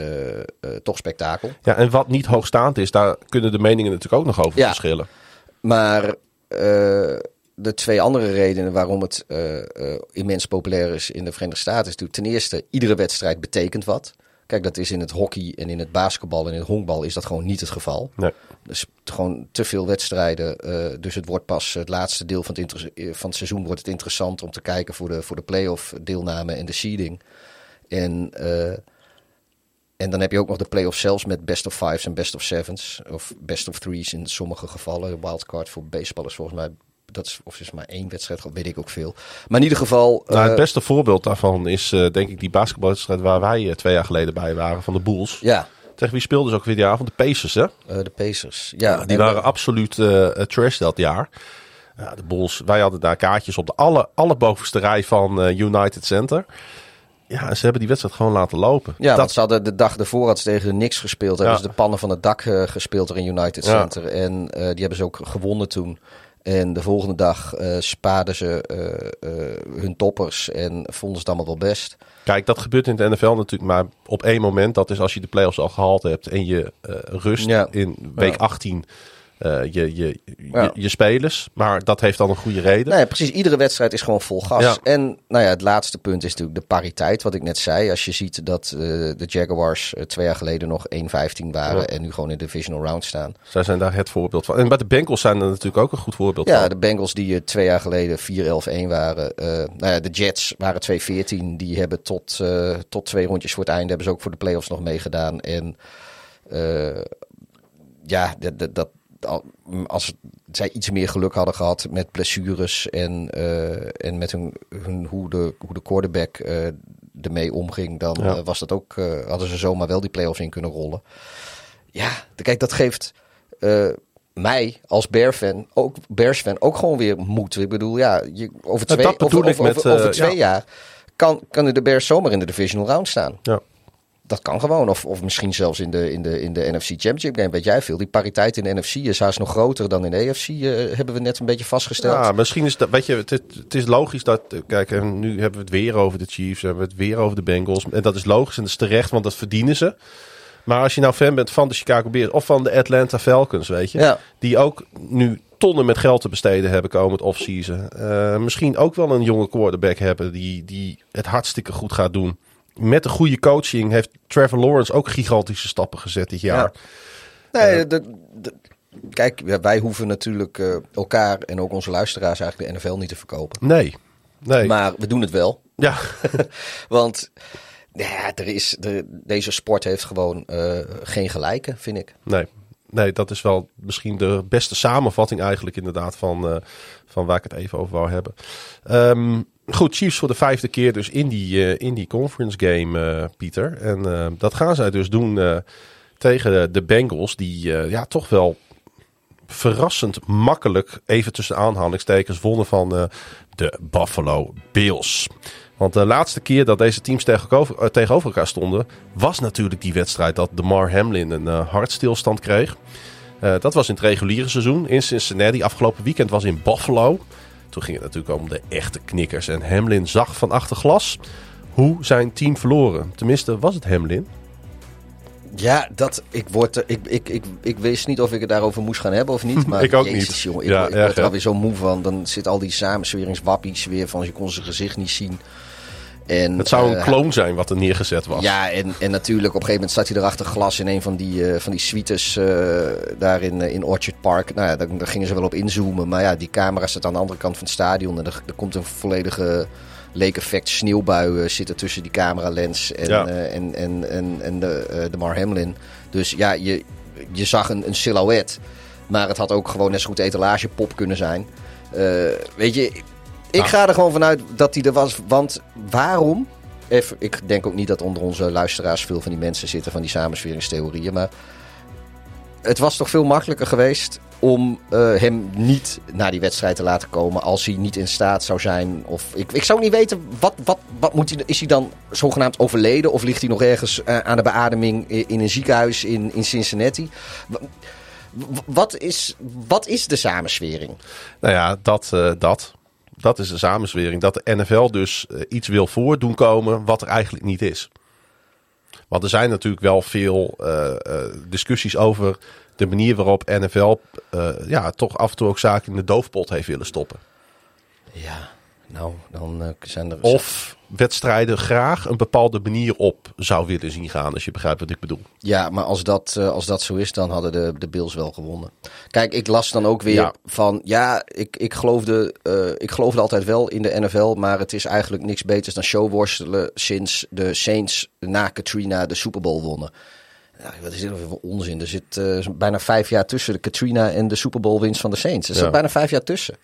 toch spektakel. Ja, en wat niet hoogstaand is, daar kunnen de meningen natuurlijk ook nog over Ja. verschillen. Maar de twee andere redenen waarom het eh, eh, immens populair is in de Verenigde Staten is natuurlijk ten eerste, iedere wedstrijd betekent wat. Kijk, dat is in het hockey en in het basketbal en in het honkbal is dat gewoon niet het geval. Nee. Dus gewoon te veel wedstrijden. eh, dus het wordt pas het laatste deel van het, van het seizoen wordt het interessant om te kijken voor de, voor de playoff deelname en de seeding. En, en dan heb je ook nog de playoffs zelfs met best of fives en best of sevens. Of best of threes in sommige gevallen. Wildcard voor baseball is volgens mij dat is, of is maar één wedstrijd, weet ik ook veel. Maar in ieder geval... Nou, het eh, beste voorbeeld daarvan is eh, denk ik die basketbalwedstrijd waar wij eh, twee jaar geleden bij waren van de Bulls. Ja, Tegen wie speelden ze ook weer die avond? De Pacers, hè? de Pacers. Ja, die en, waren absoluut trash dat jaar. Ja, de Bulls, wij hadden daar kaartjes op de alle, allerbovenste rij van United Center. Ja, en ze hebben die wedstrijd gewoon laten lopen. Ja, dat, want ze hadden de dag ervoor hadden ze tegen de Knicks gespeeld. Hebben Ja. ze de pannen van het dak gespeeld er in United Ja. Center. En eh, die hebben ze ook gewonnen toen. En de volgende dag eh spaarden ze eh, eh, hun toppers en vonden ze het allemaal wel best. Kijk, dat gebeurt in de NFL natuurlijk maar op één moment. Dat is als je de playoffs al gehaald hebt en je rust Ja. in week Ja. 18 18 eh, je, je, je, Ja. je spelers. Maar dat heeft dan een goede reden. Nou ja, precies. Iedere wedstrijd is gewoon vol gas. Ja. En nou ja, het laatste punt is natuurlijk de pariteit, wat ik net zei. Als je ziet dat eh, de Jaguars eh, twee jaar geleden nog 1-15 waren Ja. en nu gewoon in de divisional round staan. Zij zijn daar het voorbeeld van. En bij de Bengals zijn er natuurlijk ook een goed voorbeeld Ja, van. de Bengals die twee jaar geleden 4-11-1 waren. Nou ja, de Jets waren 2-14. Die hebben tot, tot twee rondjes voor het einde hebben ze ook voor de playoffs nog meegedaan. En ja, dat, als zij iets meer geluk hadden gehad met blessures en, eh, en met hun, hun, hoe, de, hoe de quarterback eh ermee omging, dan Ja. eh, was dat ook, hadden ze zomaar wel die playoffs in kunnen rollen. Ja, kijk, dat geeft mij als Bear-fan, ook Bears-fan, ook gewoon weer moed. Ik bedoel, ja, je, over twee, over, over, met, over, over twee ja. jaar kan, kunnen de Bears zomaar in de divisional round staan. Ja. Dat kan gewoon. Of, of misschien zelfs in de, in, de, in de NFC Championship game. Weet jij veel. Die pariteit in de NFC is haast nog groter dan in de AFC. eh, hebben we net een beetje vastgesteld. Ja, misschien is dat, weet je, het, is logisch dat, kijk, en nu hebben we het weer over de Chiefs, hebben we het weer over de Bengals. En dat is logisch en dat is terecht, want dat verdienen ze. Maar als je nou fan bent van de Chicago Bears of van de Atlanta Falcons, weet je, Ja. die ook nu tonnen met geld te besteden hebben komend offseason. Eh misschien ook wel een jonge quarterback hebben die, die het hartstikke goed gaat doen. Met de goede coaching heeft Trevor Lawrence ook gigantische stappen gezet dit jaar. Nee, de, de- kijk, wij hoeven natuurlijk eh, elkaar en ook onze luisteraars eigenlijk de NFL niet te verkopen. Nee, nee. Maar we doen het wel. ja, Want ja, er is, er, deze sport heeft gewoon eh, geen gelijke, vind ik. Nee. nee, dat is wel misschien de beste samenvatting eigenlijk inderdaad van, eh, van waar ik het even over wou hebben. Ehm, goed, Chiefs voor de vijfde keer dus in die, eh, in die conference game, eh, Pieter. En eh, dat gaan zij dus doen tegen de Bengals, die ja, toch wel verrassend makkelijk, even tussen aanhalingstekens, wonnen van de Buffalo Bills. Want de laatste keer dat deze teams tegenover, elkaar stonden, was natuurlijk die wedstrijd dat DeMar Hamlin een eh, hartstilstand kreeg. Dat was in het reguliere seizoen in Cincinnati. Afgelopen weekend was in Buffalo. Toen ging het natuurlijk om de echte knikkers. En Hamlin zag van achter glas hoe zijn team verloren. Tenminste, was het Hamlin. Ja, dat, ik, word, er- ik, ik, ik, ik wist niet of ik het daarover moest gaan hebben of niet. Maar Ik ook jezus, niet. Jongen, ik, Ja, ik erg, word er alweer zo moe van. Dan zit al die samensweringswappies weer van je kon zijn gezicht niet zien. En, Het zou een eh, kloon zijn wat er neergezet was. Ja, en, en natuurlijk op een gegeven moment staat hij er achter glas in een van die, eh, van die suites eh, daar in, in Orchard Park. Nou ja, daar, daar gingen ze wel op inzoomen. Maar ja, die camera staat aan de andere kant van het stadion. En er, er komt een volledige leek effect sneeuwbui zitten tussen die cameralens en, Ja. en, en, en, en de, de Mar Hamlin. Dus ja, je, je zag een, een silhouet. Maar het had ook gewoon net zo goed etalagepop kunnen zijn. Weet je, ik Ah. ga er gewoon vanuit dat hij er was. Want waarom? Even, ik denk ook niet dat onder onze luisteraars veel van die mensen zitten van die samensweringstheorieën. Maar het was toch veel makkelijker geweest om eh, hem niet naar die wedstrijd te laten komen als hij niet in staat zou zijn. Of ik, ik zou niet weten, wat, wat, wat moet hij, is hij dan zogenaamd overleden? Of ligt hij nog ergens eh, aan de beademing in, in een ziekenhuis in, in Cincinnati? Wat is, wat is de samenswering? Nou ja, dat, eh, dat. Dat is de samenzwering. Dat de NFL dus eh, iets wil voordoen komen wat er eigenlijk niet is. Want er zijn natuurlijk wel veel eh, eh, discussies over de manier waarop NFL ja, toch af en toe ook zaken in de doofpot heeft willen stoppen. Ja, nou, dan zijn er... Of wedstrijden graag een bepaalde manier op zou willen zien gaan, als je begrijpt wat ik bedoel. Ja, maar als dat, eh, als dat zo is, dan hadden de, de Bills wel gewonnen. Kijk, ik las dan ook weer Ja. van... Ja, ik, ik, geloofde, eh, ik geloofde altijd wel in de NFL... maar het is eigenlijk niks beters dan showworstelen... sinds de Saints na Katrina de Super Bowl wonnen. Ja, wat is dit nou voor onzin? Er zit eh, bijna vijf jaar tussen de Katrina en de Super Bowl winst van de Saints. Er zit Ja. bijna vijf jaar tussen.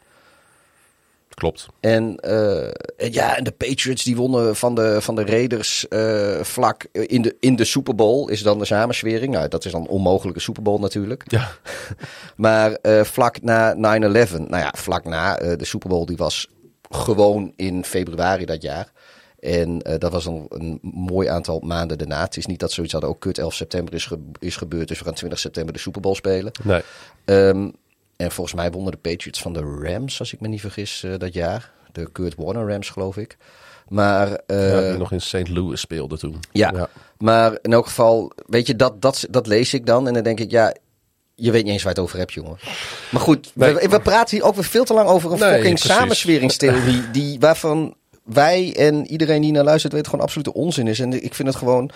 Klopt. En, uh, en ja, en de Patriots die wonnen van de, van de Raiders uh, vlak in de, in de Super Bowl is dan de samenswering. Nou, dat is dan een onmogelijke Super Bowl natuurlijk. Ja. maar uh, vlak na 9-11, nou ja, vlak na de Super Bowl, die was gewoon in februari dat jaar. En dat was een, een mooi aantal maanden daarna. Het is niet dat zoiets hadden, ook kut 11 september is, ge is gebeurd. Dus we gaan 20 september de Super Bowl spelen. Nee. Um, en volgens mij wonnen de Patriots van de Rams, als ik me niet vergis, uh, dat jaar. De Kurt Warner Rams, geloof ik. Maar, uh, ja, die nog in St. Louis speelde toen. Ja, ja, maar in elk geval, weet je, dat, dat, dat lees ik dan. En dan denk ik, ja, je weet niet eens waar je het over hebt, jongen. Maar goed, nee. we, we, praten hier ook weer veel te lang over een nee, fucking samensweringstheorie. Die, waarvan wij en iedereen die naar luistert weet gewoon absolute onzin is. En ik vind het gewoon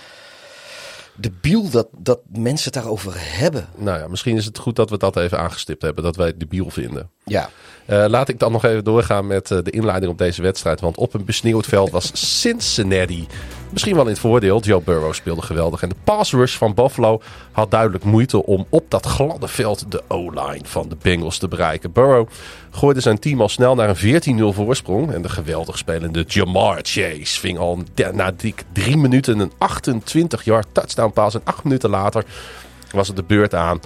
debiel dat, dat mensen het daarover hebben. Nou ja, misschien is het goed dat we dat even aangestipt hebben. Dat wij het debiel vinden. Ja. Uh, laat ik dan nog even doorgaan met uh, de inleiding op deze wedstrijd. Want op een besneeuwd veld was Cincinnati misschien wel in het voordeel. Joe Burrow speelde geweldig. En de pass rush van Buffalo had duidelijk moeite om op dat gladde veld de O-line van de Bengals te bereiken. Burrow gooide zijn team al snel naar een 14-0 voorsprong. En de geweldig spelende Jamar Chase ving al na dik drie minuten een 28-yard touchdown pass. En acht minuten later was het de beurt aan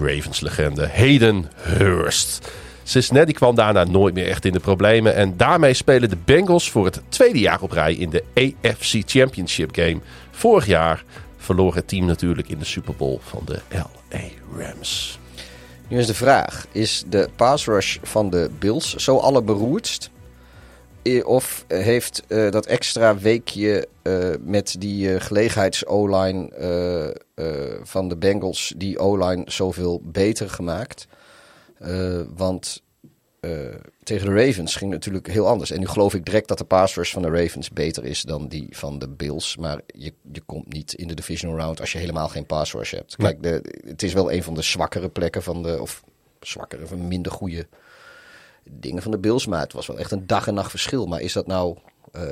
Ravens-legende Hayden Hurst. Cincinnati kwam daarna nooit meer echt in de problemen. En daarmee spelen de Bengals voor het tweede jaar op rij in de AFC Championship Game. Vorig jaar verloor het team natuurlijk in de Super Bowl van de LA Rams. Nu is de vraag: is de pass rush van de Bills zo allerberoerdst? Of heeft uh, dat extra weekje uh, met die uh, gelegenheids-O-line van de Bengals die O-line zoveel beter gemaakt? Uh, want uh, tegen de Ravens ging het natuurlijk heel anders. En nu geloof ik direct dat de pass van de Ravens beter is dan die van de Bills. Maar je, je komt niet in de divisional round als je helemaal geen pass hebt. Kijk, de, het is wel een van de zwakkere plekken van de... Of zwakkere, of minder goede dingen van de Bills. Maar het was wel echt een dag en nacht verschil. Maar is dat nou... Uh,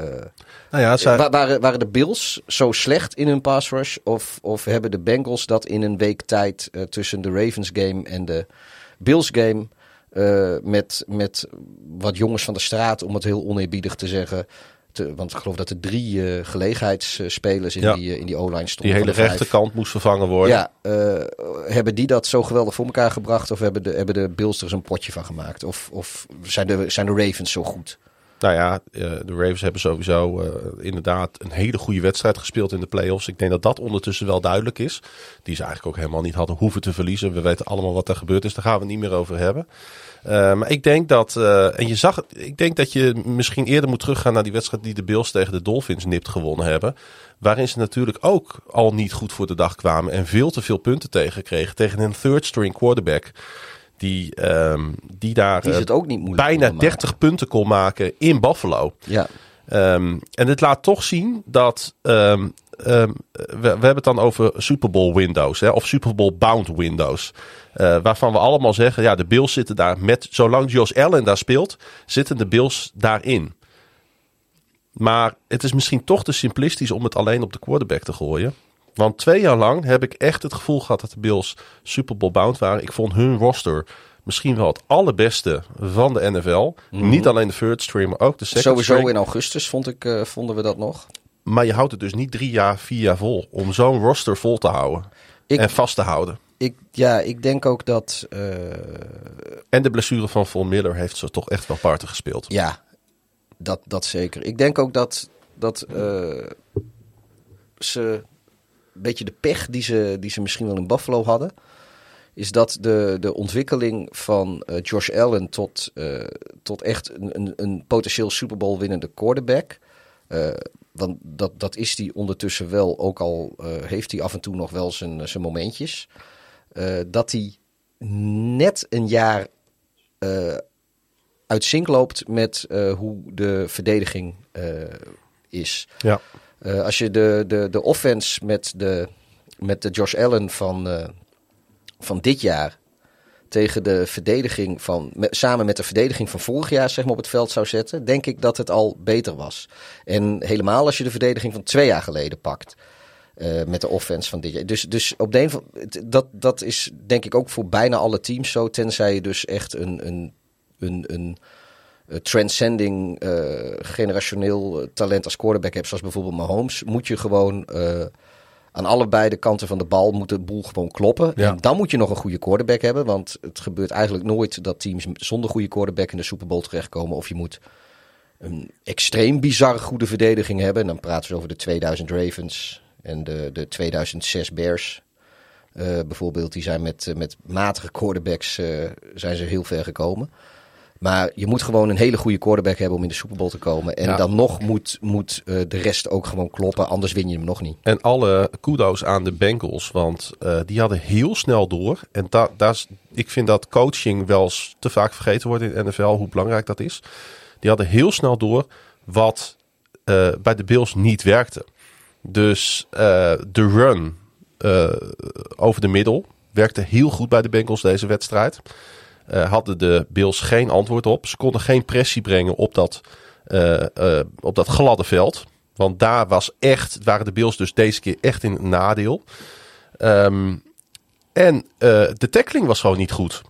nou ja, waren, waren de Bills zo slecht in hun pass rush? Of, of hebben de Bengals dat in een week tijd uh, tussen de Ravens game en de Bills game. Uh, met, met wat jongens van de straat, om het heel oneerbiedig te zeggen. Te, want ik geloof dat er drie uh, gelegenheidsspelers in, ja. die, uh, in die O-line stonden. Die hele rechterkant moest vervangen worden. Ja, hebben die dat zo geweldig voor elkaar gebracht? Of hebben de, hebben de Bills er een potje van gemaakt? Of, of zijn, de, zijn de Ravens zo goed? Nou ja, de Ravens hebben sowieso uh, inderdaad een hele goede wedstrijd gespeeld in de playoffs. Ik denk dat dat ondertussen wel duidelijk is. Die ze eigenlijk ook helemaal niet hadden hoeven te verliezen. We weten allemaal wat er gebeurd is. Daar gaan we het niet meer over hebben. Uh, maar ik denk dat, en je zag, ik denk dat je misschien eerder moet teruggaan naar die wedstrijd die de Bills tegen de Dolphins nipt gewonnen hebben. Waarin ze natuurlijk ook al niet goed voor de dag kwamen en veel te veel punten tegenkregen tegen een third string quarterback. Die, um, die daar die het ook niet bijna 30 punten kon maken in Buffalo. Ja. Um, en dit laat toch zien dat. Um, we, we, hebben het dan over Super Bowl windows hè, of Super Bowl bound windows. Uh, waarvan we allemaal zeggen: ja, de Bills zitten daar met. Zolang Josh Allen daar speelt, zitten de Bills daarin. Maar het is misschien toch te simplistisch om het alleen op de quarterback te gooien. Want twee jaar lang heb ik echt het gevoel gehad dat de Bills Super Bowl bound waren. Ik vond hun roster misschien wel het allerbeste van de NFL. Mm. Niet alleen de third stream, maar ook de second Sowieso string. in augustus vond ik, uh, vonden we dat nog. Maar je houdt het dus niet drie jaar, vier jaar vol. Om zo'n roster vol te houden. Ik, en vast te houden. Ik, ja, ik denk ook dat... Uh... En de blessure van Von Miller heeft ze toch echt wel parten gespeeld. Ja, dat, dat zeker. Ik denk ook dat, dat uh, ze beetje de pech die ze, die ze misschien wel in Buffalo hadden. Is dat de, de ontwikkeling van uh, Josh Allen tot, uh, tot echt een, een, een, potentieel Super Bowl winnende quarterback. Want dat, dat is die ondertussen wel, ook al heeft hij af en toe nog wel zijn, zijn momentjes. dat hij net een jaar uit zink loopt met hoe de verdediging is. Ja. Uh, als je de, de, de offense met de, met de Josh Allen van, uh, van dit jaar tegen de verdediging van, samen met de verdediging van vorig jaar zeg maar, op het veld zou zetten, denk ik dat het al beter was. En helemaal als je de verdediging van twee jaar geleden pakt. Uh, met de offense van dit jaar. Dus, dus op de van, dat, dat is denk ik ook voor bijna alle teams zo. Tenzij je dus echt een, een, een, een transcending generationeel talent als quarterback hebt, zoals bijvoorbeeld Mahomes, moet je gewoon aan allebei de kanten van de bal moet de boel gewoon kloppen. Ja. En dan moet je nog een goede quarterback hebben. Want het gebeurt eigenlijk nooit dat teams zonder goede quarterback in de Super Bowl terechtkomen. Of je moet een extreem bizarre goede verdediging hebben. En dan praten we over de 2000 Ravens en de, de 2006 Bears. Uh, bijvoorbeeld, die zijn met, met matige quarterbacks uh, zijn ze heel ver gekomen. Maar je moet gewoon een hele goede quarterback hebben om in de Super Bowl te komen. En Ja. dan nog moet, moet uh, de rest ook gewoon kloppen, anders win je hem nog niet. En alle kudo's aan de Bengals, want uh, die hadden heel snel door. En da, daar is, ik vind dat coaching wel eens te vaak vergeten wordt in de NFL, hoe belangrijk dat is. Die hadden heel snel door wat uh, bij de Bills niet werkte. Dus de run over de middel werkte heel goed bij de Bengals deze wedstrijd. Uh, hadden de Bills geen antwoord op. Ze konden geen pressie brengen op dat, uh, uh, op dat gladde veld. Want daar was echt, waren de Bills dus deze keer echt in het nadeel. Um, en de tackling was gewoon niet goed.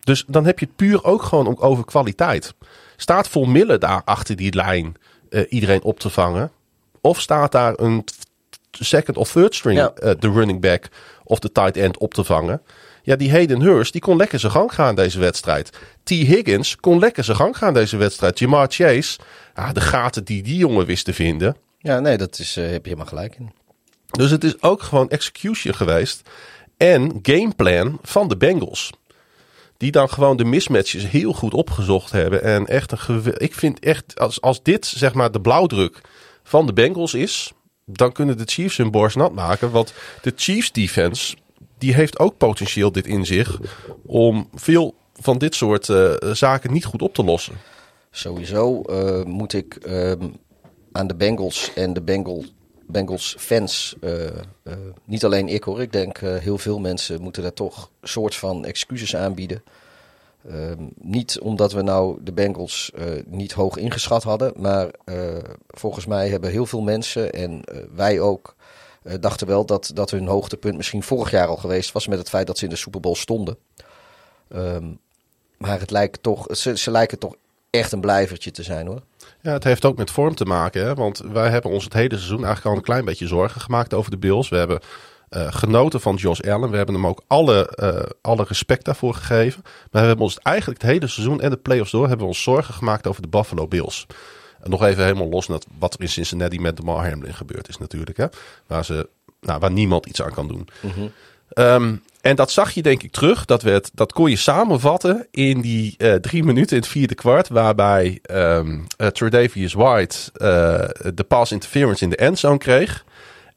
Dus dan heb je het puur ook gewoon over kwaliteit. Staat Vol Miller daar achter die lijn iedereen op te vangen? Of staat daar een second of third string, Ja. de running back of de tight end op te vangen? Ja, die Hayden Hurst, die kon lekker zijn gang gaan deze wedstrijd. T. Higgins kon lekker zijn gang gaan deze wedstrijd. Jamar Chase, ja, de gaten die die jongen wist te vinden. Ja, nee, dat is, uh, heb je helemaal gelijk in. Dus het is ook gewoon execution geweest. En gameplan van de Bengals. Die dan gewoon de mismatches heel goed opgezocht hebben. En echt een Ik vind echt, als, als dit zeg maar de blauwdruk van de Bengals is. Dan kunnen de Chiefs hun borst nat maken. Want de Chiefs defense die heeft ook potentieel dit in zich om veel van dit soort uh, zaken niet goed op te lossen. Sowieso uh, moet ik uh, aan de Bengals en de Bengal, Bengals fans, uh, niet alleen ik hoor, ik denk heel veel mensen moeten daar toch soort van excuses aanbieden. Ehm, niet omdat we nou de Bengals niet hoog ingeschat hadden, maar volgens mij hebben heel veel mensen en wij ook dachten wel dat, dat hun hoogtepunt misschien vorig jaar al geweest was met het feit dat ze in de Super Bowl stonden. Um, maar het lijkt toch, ze, lijken toch echt een blijvertje te zijn hoor. Ja, het heeft ook met vorm te maken. Hè? Want wij hebben ons het hele seizoen eigenlijk al een klein beetje zorgen gemaakt over de Bills. We hebben uh, genoten van Josh Allen. We hebben hem ook alle, uh, alle respect daarvoor gegeven. Maar we hebben ons eigenlijk het hele seizoen en de playoffs door hebben we ons zorgen gemaakt over de Buffalo Bills. Nog even helemaal los naar wat er in Cincinnati met DeMar Hamlin gebeurd is natuurlijk. Hè? Waar, ze, nou, waar niemand iets aan kan doen. Mm-hmm. Um, en dat zag je denk ik terug. Dat, werd, dat kon je samenvatten in die uh, drie minuten in het vierde kwart. Waarbij um, uh, Tredavious White uh, de pass interference in de endzone kreeg.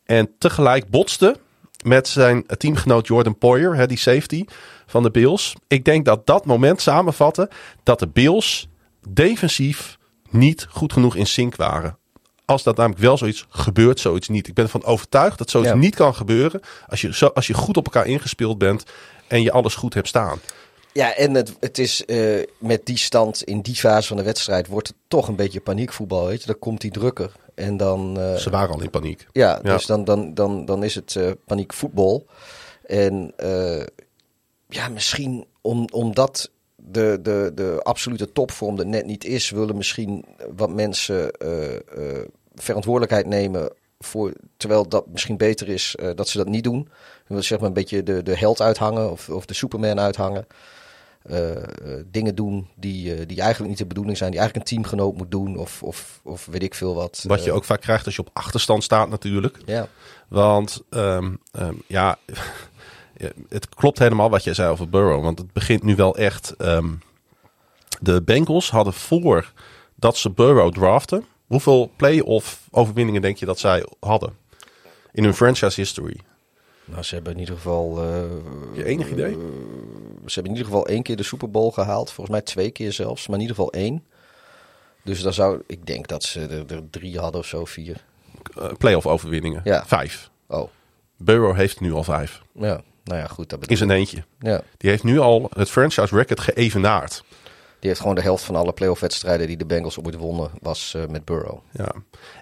En tegelijk botste met zijn teamgenoot Jordan Poyer, hè, die safety van de Bills. Ik denk dat dat moment samenvatte dat de Bills defensief niet goed genoeg in sync waren. Als dat namelijk wel zoiets gebeurt, zoiets niet. Ik ben ervan overtuigd dat zoiets Ja. niet kan gebeuren als je, zo, als je goed op elkaar ingespeeld bent en je alles goed hebt staan. Ja, en het, het is eh, met die stand in die fase van de wedstrijd wordt het toch een beetje paniekvoetbal. Weet je? Dan komt die drukker. En dan, eh, Ze waren al in paniek. ja, Ja. dus dan, dan, dan, dan is het eh paniekvoetbal. En ja, misschien om, omdat de, de, de absolute topvorm er net niet is, willen misschien wat mensen eh, eh, verantwoordelijkheid nemen. Voor, terwijl dat misschien beter is eh, dat ze dat niet doen. Dan zeg maar een beetje de, de held uithangen of, of de Superman uithangen. Dingen doen die, die eigenlijk niet de bedoeling zijn, die eigenlijk een teamgenoot moet doen, of, of, of weet ik veel wat. Wat je ook vaak krijgt als je op achterstand staat natuurlijk. Ja, Want ehm, ehm, ja, het klopt helemaal wat jij zei over Burrow. Want het begint nu wel echt. ehm, de Bengals hadden voor dat ze Burrow draften. Hoeveel play-off overwinningen denk je dat zij hadden? In hun franchise history. nou, ze hebben in ieder geval. eh, Je enig idee? Ze hebben in ieder geval één keer de Super Bowl gehaald. Volgens mij twee keer zelfs, maar in ieder geval één. Dus dan zou ik denk dat ze er, er drie hadden of zo, vier. Eh, play-off overwinningen. Ja. Vijf. Oh, Burrow heeft nu al vijf. ja. Nou ja, goed. Dat bedoel In zijn eentje. Ja. Die heeft nu al het franchise record geëvenaard. Die heeft gewoon de helft van alle playoff wedstrijden die de Bengals ooit wonnen, was eh, met Burrow. Ja.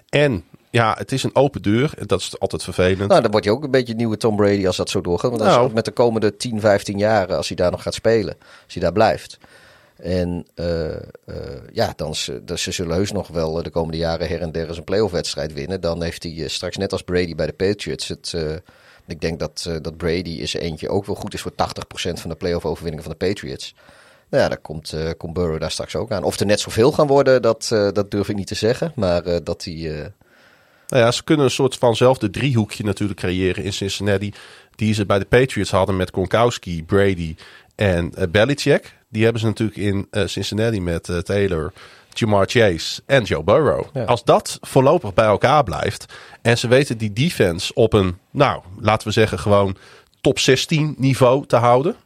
En ja, het is een open deur. En dat is altijd vervelend. Nou, dan wordt je ook een beetje nieuwe Tom Brady als dat zo doorgaat. Want dat is Nou. ook met de komende 10, 15 jaren, als hij daar nog gaat spelen, als hij daar blijft. En uh, uh, ja, dan ze, ze zullen heus nog wel de komende jaren her en der eens een playoff wedstrijd winnen. Dan heeft hij straks net als Brady bij de Patriots het... ik denk dat, dat Brady is eentje ook wel goed is voor 80% van de playoff overwinningen van de Patriots. Nou ja, daar komt, uh, komt daar straks ook aan. Of er net zoveel gaan worden, dat, uh, dat durf ik niet te zeggen. Maar dat die... Nou ja, ze kunnen een soort vanzelfde driehoekje natuurlijk creëren in Cincinnati. Die ze bij de Patriots hadden met Gronkowski, Brady en Belichick. Die hebben ze natuurlijk in Cincinnati met Taylor, Jamar Chase en Joe Burrow. Ja. Als dat voorlopig bij elkaar blijft en ze weten die defense op een, nou, laten we zeggen gewoon top 16 niveau te houden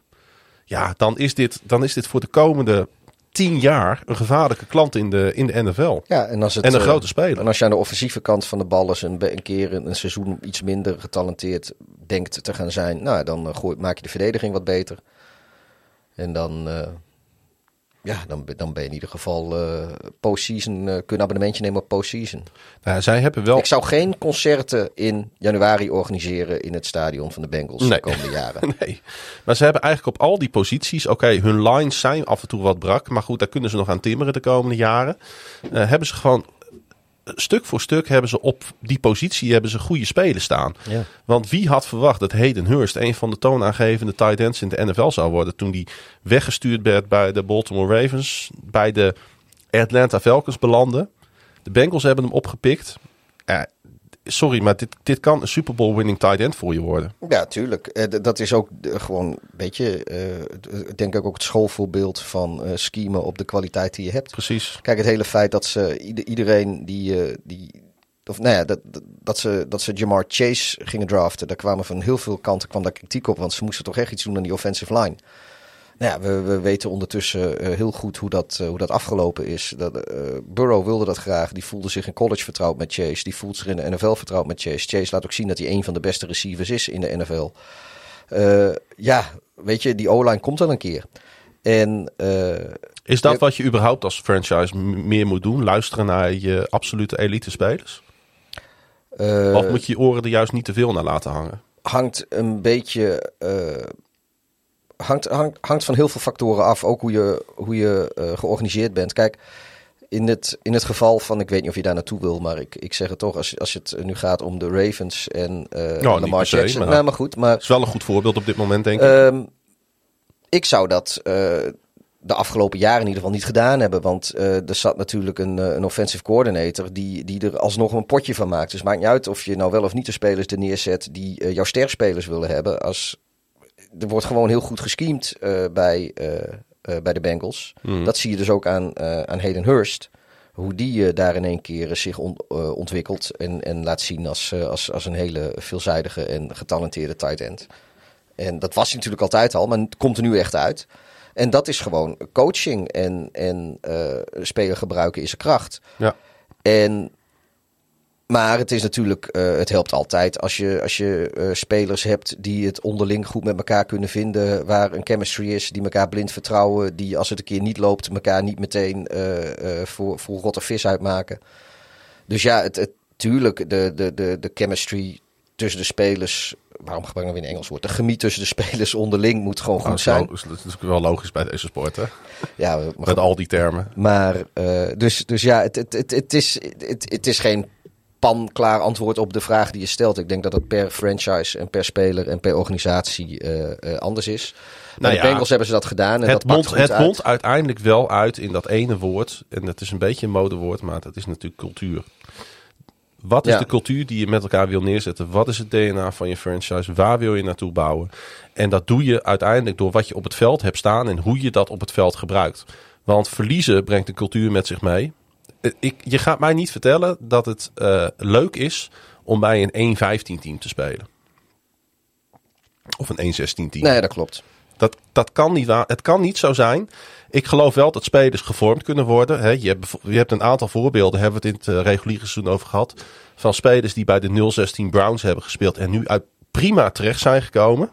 ja, dan is, dit, dan is dit voor de komende tien jaar een gevaarlijke klant in de, in de NFL. Ja, en, als het, en een grote speler. En als je aan de offensieve kant van de bal eens een, een keer een seizoen iets minder getalenteerd denkt te gaan zijn, nou, dan uh, gooi, maak je de verdediging wat beter. En dan, uh, ja, dan, dan ben je in ieder geval uh, postseason, uh, kun een abonnementje nemen op postseason. Nou, zij hebben wel... Ik zou geen concerten in januari organiseren in het stadion van de Bengals nee. de komende jaren. nee, maar ze hebben eigenlijk op al die posities, oké, hun lines zijn af en toe wat brak, maar goed, daar kunnen ze nog aan timmeren de komende jaren. Uh, hebben ze gewoon stuk voor stuk hebben ze op die positie hebben ze goede spelen staan. Ja. Want wie had verwacht dat Hayden Hurst een van de toonaangevende tight ends in de NFL zou worden toen die weggestuurd werd bij de Baltimore Ravens, bij de Atlanta Falcons belandde. De Bengals hebben hem opgepikt. Uh, sorry, maar dit, dit kan een Super Bowl winning tight end voor je worden. Ja, tuurlijk. Uh, dat is ook uh, gewoon, weet je, uh, denk ik ook het schoolvoorbeeld van schemen op de kwaliteit die je hebt. Precies. Kijk, het hele feit dat ze iedereen die, die of nou ja, dat, dat, ze, dat ze Jamar Chase gingen draften, daar kwamen van heel veel kanten kwam daar kritiek op, want ze moesten toch echt iets doen aan die offensive line. Nou ja, we, we weten ondertussen uh, heel goed hoe dat, uh, hoe dat afgelopen is. Dat, uh, Burrow wilde dat graag. Die voelde zich in college vertrouwd met Chase. Die voelt zich in de NFL vertrouwd met Chase. Chase laat ook zien dat hij een van de beste receivers is in de NFL. ja, weet je, die O-line komt wel een keer. En, is dat wat je überhaupt als franchise meer moet doen? Luisteren naar je absolute elite spelers? of moet je je oren er juist niet te veel naar laten hangen? Hangt een beetje hangt, hangt, hangt van heel veel factoren af. Ook hoe je, hoe je uh, georganiseerd bent. Kijk, in het, in het geval van, ik weet niet of je daar naartoe wil, maar ik, ik zeg het toch, als, als het nu gaat om de Ravens en uh, nou, Lamar Jackson. Maar, nou, maar goed, maar... Is wel een goed voorbeeld op dit moment, denk ik. Um, ik zou dat uh, de afgelopen jaren in ieder geval niet gedaan hebben. Want uh, er zat natuurlijk een, een offensive coordinator die, die er alsnog een potje van maakt. Dus maakt niet uit of je nou wel of niet de spelers er neerzet die jouw sterspelers willen hebben. Als, er wordt gewoon heel goed gescheemd uh, bij, uh, uh, bij de Bengals. Mm. Dat zie je dus ook aan, aan Hayden Hurst. Hoe die daar in één keer zich on, ontwikkelt en, en laat zien als, als, als een hele veelzijdige en getalenteerde tight end. En dat was hij natuurlijk altijd al, maar het komt er nu echt uit. En dat is gewoon coaching en, en spelen gebruiken is een kracht. Ja. En maar het is natuurlijk, uh, het helpt altijd als je, als je uh, spelers hebt die het onderling goed met elkaar kunnen vinden. Waar een chemistry is, die elkaar blind vertrouwen. Die als het een keer niet loopt, elkaar niet meteen uh, voor, voor rotte vis uitmaken. Dus ja, het, het, tuurlijk, de, de, de, de chemistry tussen de spelers. Waarom gebruiken we in Engels woord? De chemie tussen de spelers onderling moet gewoon goed zijn. Dat is, dat is wel logisch bij deze sport, hè? Ja, met al die termen. Maar, dus, dus ja, het, het, het, het, is, het, het is geen pan-klaar antwoord op de vraag die je stelt. Ik denk dat het per franchise en per speler en per organisatie uh, uh, anders is. Bij nou de ja, Bengals hebben ze dat gedaan. En het dat bond, het uit. bond uiteindelijk wel uit in dat ene woord. En dat is een beetje een modewoord, maar dat is natuurlijk cultuur. Wat is ja. de cultuur die je met elkaar wil neerzetten? Wat is het DNA van je franchise? Waar wil je naartoe bouwen? En dat doe je uiteindelijk door wat je op het veld hebt staan en hoe je dat op het veld gebruikt. Want verliezen brengt de cultuur met zich mee. Ik, je gaat mij niet vertellen dat het uh, leuk is om bij een 1-15 team te spelen. Of een 1-16 team. Nee, dat klopt. Dat, dat kan niet waar. Het kan niet zo zijn. Ik geloof wel dat spelers gevormd kunnen worden. He, je, hebt, je hebt een aantal voorbeelden, hebben we het in het uh, reguliere seizoen over gehad. Van spelers die bij de 016 Browns hebben gespeeld en nu uit prima terecht zijn gekomen.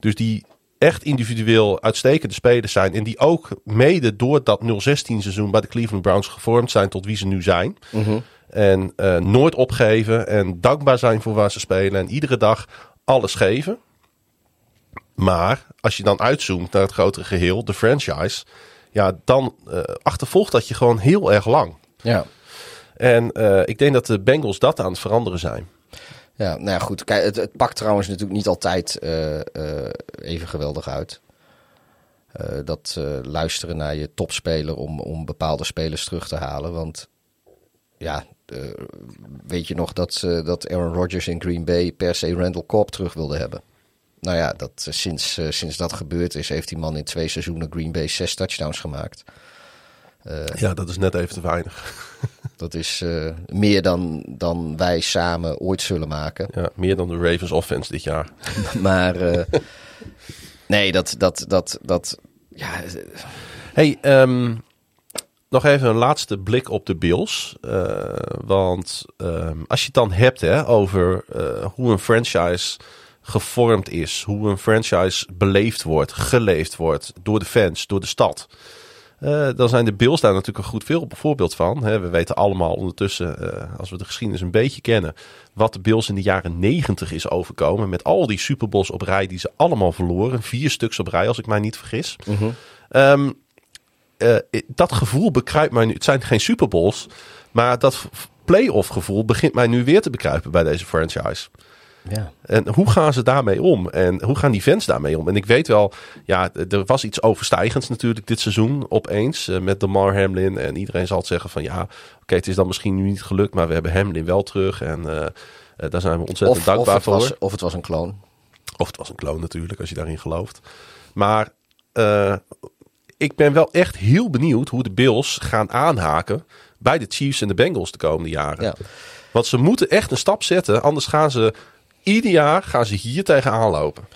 Dus die echt individueel uitstekende spelers zijn. En die ook mede door dat 016 seizoen bij de Cleveland Browns gevormd zijn tot wie ze nu zijn. Mm -hmm. En uh, nooit opgeven en dankbaar zijn voor waar ze spelen. En iedere dag alles geven. Maar als je dan uitzoomt naar het grotere geheel, de franchise. Ja, dan uh, achtervolgt dat je gewoon heel erg lang. Ja. En uh, ik denk dat de Bengals dat aan het veranderen zijn. Ja, nou ja, goed. Kijk, het, het pakt trouwens natuurlijk niet altijd uh, even geweldig uit. dat luisteren naar je topspeler om, om bepaalde spelers terug te halen. Want ja, weet je nog dat, dat Aaron Rodgers in Green Bay per se Randall Cobb terug wilde hebben? Nou ja, dat, sinds, sinds dat gebeurd is, heeft die man in twee seizoenen Green Bay zes touchdowns gemaakt. ja, dat is net even te weinig. Dat is uh, meer dan, dan wij samen ooit zullen maken. Ja, meer dan de Ravens offense dit jaar. maar uh, nee, dat, dat, dat, dat, ja. Hey, um, nog even een laatste blik op de Bills. Uh, want um, als je het dan hebt hè, over hoe een franchise gevormd is, hoe een franchise beleefd wordt, geleefd wordt door de fans, door de stad. Uh, dan zijn de Bills daar natuurlijk een goed voorbeeld van. Hè. We weten allemaal ondertussen, uh, als we de geschiedenis een beetje kennen, wat de Bills in de jaren negentig is overkomen. Met al die Super Bowls op rij die ze allemaal verloren. Vier stuks op rij, als ik mij niet vergis. Mm -hmm. um, uh, dat gevoel bekruipt mij nu. Het zijn geen Super Bowls, maar dat playoff gevoel begint mij nu weer te bekruipen bij deze franchise. Ja. En hoe gaan ze daarmee om? En hoe gaan die fans daarmee om? En ik weet wel, ja, er was iets overstijgends natuurlijk dit seizoen opeens uh, met Mar Hamlin. En iedereen zal het zeggen van ja, oké, okay, het is dan misschien nu niet gelukt, maar we hebben Hamlin wel terug. En uh, uh, daar zijn we ontzettend of, dankbaar of voor. Was, of het was een kloon. Of het was een kloon natuurlijk, als je daarin gelooft. Maar ik ben wel echt heel benieuwd hoe de Bills gaan aanhaken bij de Chiefs en de Bengals de komende jaren. Ja. Want ze moeten echt een stap zetten, anders gaan ze ieder jaar gaan ze hier tegenaan lopen.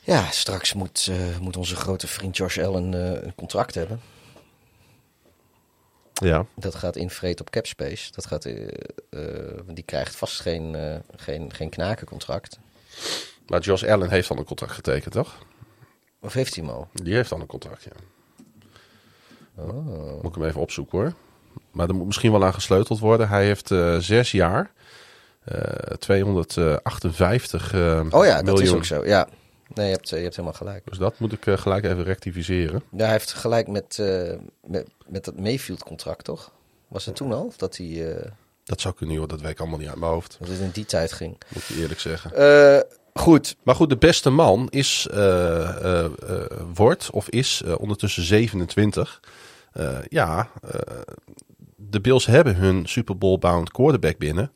Ja, straks moet, uh, moet onze grote vriend Josh Allen uh, een contract hebben. Ja. Dat gaat invreten op capspace. Dat gaat, uh, die krijgt vast geen, geen, geen knakencontract. Maar Josh Allen heeft al een contract getekend, toch? Of heeft hij hem al? Die heeft al een contract, ja. Oh. Moet ik hem even opzoeken hoor. Maar er moet misschien wel aan gesleuteld worden. Hij heeft zes jaar. Uh, 258 uh, Oh ja, dat is ook zo. Ja. Nee, je hebt, je hebt helemaal gelijk. Dus dat moet ik gelijk even rectificeren. Ja, hij heeft gelijk met, met, met dat Mayfield-contract, toch? Was het toen al? Dat hij... Dat zou kunnen, joh. Dat weet ik allemaal niet uit mijn hoofd. Dat het in die tijd ging. Moet je eerlijk zeggen. goed. Maar goed, de beste man is, wordt of is ondertussen 27. ja, de Bills hebben hun Super Bowl-bound quarterback binnen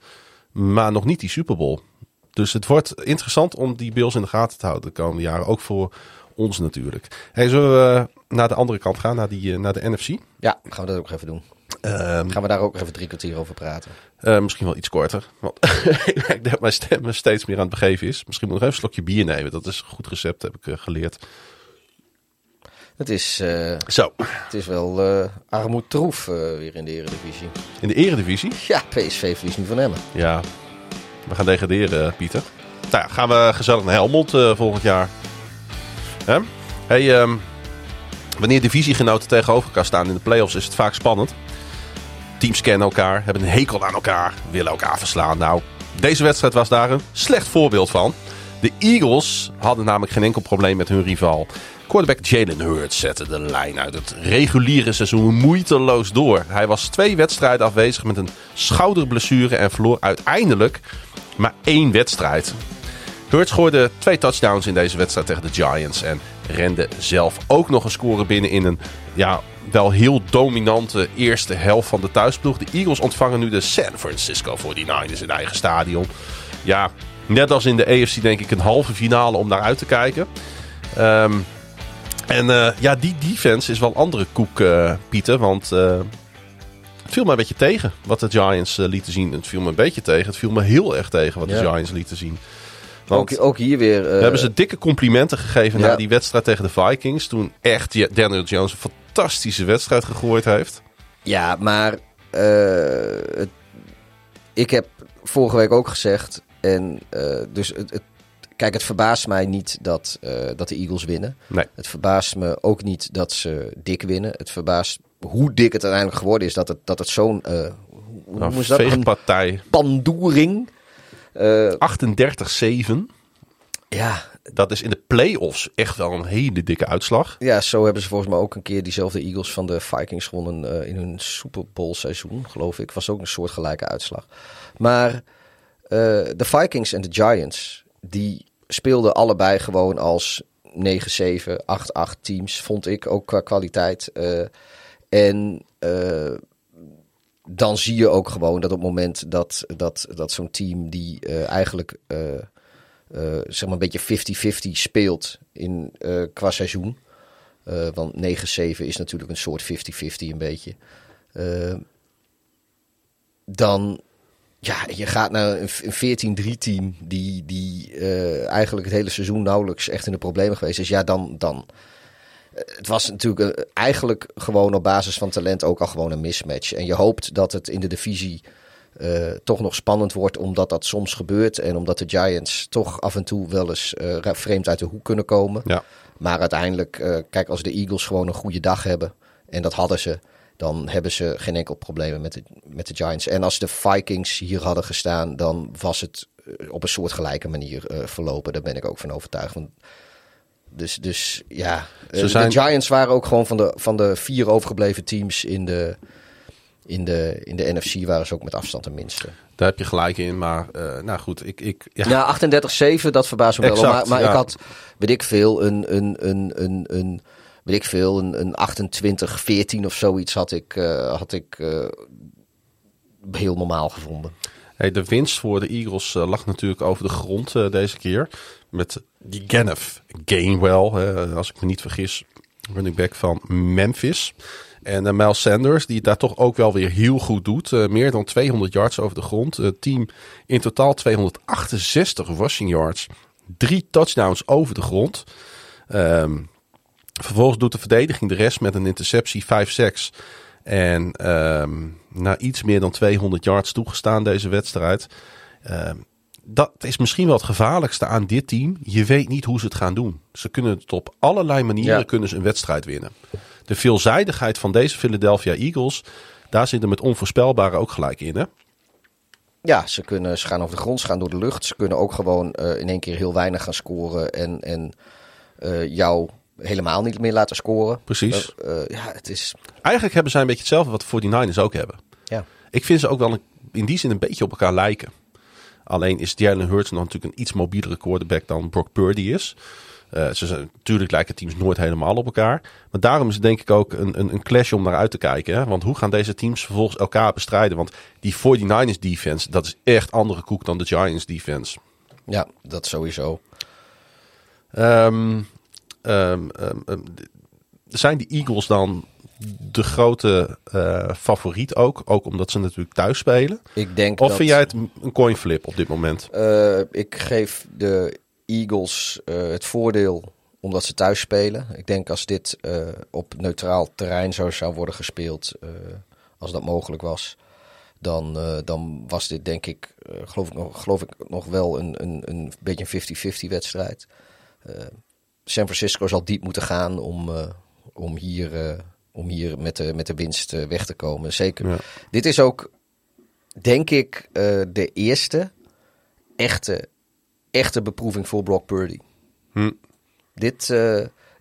maar nog niet die Super Bowl. Dus het wordt interessant om die Bills in de gaten te houden de komende jaren. Ook voor ons natuurlijk. Hey, zullen we naar de andere kant gaan, naar, die, naar de NFC? Ja, gaan we dat ook even doen. Um, gaan we daar ook even drie kwartier over praten? Uh, misschien wel iets korter. Want ik denk dat mijn stem steeds meer aan het begeven is. Misschien moet ik nog even een slokje bier nemen. Dat is een goed recept, heb ik geleerd. Het is, uh, Zo. het is wel uh, armoedtroef uh, weer in de eredivisie. In de eredivisie? Ja, PSV verliest nu van Emmen. Ja, we gaan degraderen, Pieter. Nou ja, gaan we gezellig naar Helmond volgend jaar. Hè? Hey, um, wanneer divisiegenoten tegenover elkaar staan in de playoffs is het vaak spannend. Teams kennen elkaar, hebben een hekel aan elkaar, willen elkaar verslaan. Nou, deze wedstrijd was daar een slecht voorbeeld van. De Eagles hadden namelijk geen enkel probleem met hun rival. Quarterback Jalen Hurts zette de lijn uit het reguliere seizoen moeiteloos door. Hij was twee wedstrijden afwezig met een schouderblessure en verloor uiteindelijk maar één wedstrijd. Hurts gooide twee touchdowns in deze wedstrijd tegen de Giants en rende zelf ook nog een score binnen in een ja, wel heel dominante eerste helft van de thuisploeg. De Eagles ontvangen nu de San Francisco 49ers in eigen stadion. Ja, net als in de AFC denk ik een halve finale om naar uit te kijken. Um, en uh, ja, die defense is wel andere koek, uh, Pieter. Want uh, het viel me een beetje tegen wat de Giants lieten zien. Het viel me een beetje tegen. Het viel me heel erg tegen wat Ja. de Giants lieten zien. Want Ook, ook hier weer... eh, we hebben ze dikke complimenten gegeven ja. na die wedstrijd tegen de Vikings. Toen echt Daniel Jones een fantastische wedstrijd gegooid heeft. Ja, maar eh, het- ik heb vorige week ook gezegd. En eh, dus het, het, kijk, het verbaast mij niet dat, eh, dat de Eagles winnen. Nee. Het verbaast me ook niet dat ze dik winnen. Het verbaast hoe dik het uiteindelijk geworden is. Dat het, dat het zo'n. eh, hoe Nou, noemen ze dat? Een pandoering. eh, 38-7. Ja, Dat is in de play-offs echt wel een hele dikke uitslag. ja, zo hebben ze volgens mij ook een keer diezelfde Eagles van de Vikings gewonnen eh, in hun Super Bowl seizoen, geloof ik. Was ook een soortgelijke uitslag. Maar eh, de Vikings en de Giants, die speelden allebei gewoon als 9-7, 8-8 teams, vond ik ook qua kwaliteit. Eh, en eh, dan zie je ook gewoon dat op het moment dat, dat, dat zo'n team die eh, eigenlijk zeg maar een beetje 50-50 speelt in, qua seizoen. want 9-7 is natuurlijk een soort 50-50 een beetje. Dan, ja, je gaat naar een, een 14-3 team die, die eh, eigenlijk het hele seizoen nauwelijks echt in de problemen geweest is. Ja, dan, dan, het was natuurlijk eh, eigenlijk gewoon op basis van talent ook al gewoon een mismatch. En je hoopt dat het in de divisie eh, toch nog spannend wordt, omdat dat soms gebeurt. En omdat de Giants toch af en toe wel eens eh, vreemd uit de hoek kunnen komen. Ja. Maar uiteindelijk, eh, kijk, als de Eagles gewoon een goede dag hebben, en dat hadden ze, dan hebben ze geen enkel probleem met de, met de Giants. En als de Vikings hier hadden gestaan, dan was het eh, op een soortgelijke manier eh, verlopen. Daar ben ik ook van overtuigd. Want dus, dus ja, eh, zijn- de Giants waren ook gewoon van de, van de vier overgebleven teams in de, in, de, in de NFC waren ze ook met afstand de minste. Daar heb je gelijk in. Maar nou goed, ik, ik, ja, Ja, 38-7, dat verbaast me wel. Maar maar ja. ik had, weet ik veel, een, een, een, een, een, weet ik veel, een, een 28-14 of zoiets had ik, eh, had ik eh, heel normaal gevonden. Hey, de winst voor de Eagles eh, lag natuurlijk over de grond deze keer. Met die Genneth Gainwell, als ik me niet vergis, running back van Memphis. En uh, Miles Sanders, die daar toch ook wel weer heel goed doet. Meer dan 200 yards over de grond. Het team in totaal 268 rushing yards. Drie touchdowns over de grond. Ehm, vervolgens doet de verdediging de rest met een interceptie 5-6. En ehm, na iets meer dan 200 yards toegestaan deze wedstrijd. Ehm, dat is misschien wel het gevaarlijkste aan dit team. Je weet niet hoe ze het gaan doen. Ze kunnen het op allerlei manieren Ja. kunnen ze een wedstrijd winnen. De veelzijdigheid van deze Philadelphia Eagles, daar zit er met onvoorspelbare ook gelijk in. Hè? Ja, ze, kunnen, ze gaan over de grond, ze gaan door de lucht. Ze kunnen ook gewoon eh, in één keer heel weinig gaan scoren en, en eh, jou helemaal niet meer laten scoren. Precies. Eh, ja, het is... Eigenlijk hebben zij een beetje hetzelfde wat de 49ers ook hebben. Ja. Ik vind ze ook wel een- in die zin een beetje op elkaar lijken. Alleen is Jalen Hurts nog natuurlijk een iets mobielere quarterback dan Brock Purdy is. Eh, ze zijn, natuurlijk lijken teams nooit helemaal op elkaar. Maar daarom is het denk ik ook een, een, een clash om naar uit te kijken. Hè? Want hoe gaan deze teams vervolgens elkaar bestrijden? Want die 49ers defense, dat is echt andere koek dan de Giants defense. ja, dat sowieso. Ehm, ehm, ehm, ehm, zijn de Eagles dan de grote eh, favoriet ook? Ook omdat ze natuurlijk thuis spelen? Ik denk Of dat... vind jij het een coin flip op dit moment? Eh, ik geef de Eagles eh, het voordeel omdat ze thuis spelen. Ik denk als dit op neutraal terrein zo zou worden gespeeld, als dat mogelijk was, dan, dan was dit denk ik, geloof, ik nog, geloof ik nog wel een, een, een beetje een 50-50 wedstrijd. San Francisco zal diep moeten gaan om, eh, om hier, eh, om hier met, de, met de winst eh, weg te komen. Zeker. Ja. Dit is ook, denk ik, de eerste echte, echte beproeving voor Brock Purdy. Hm. Dit,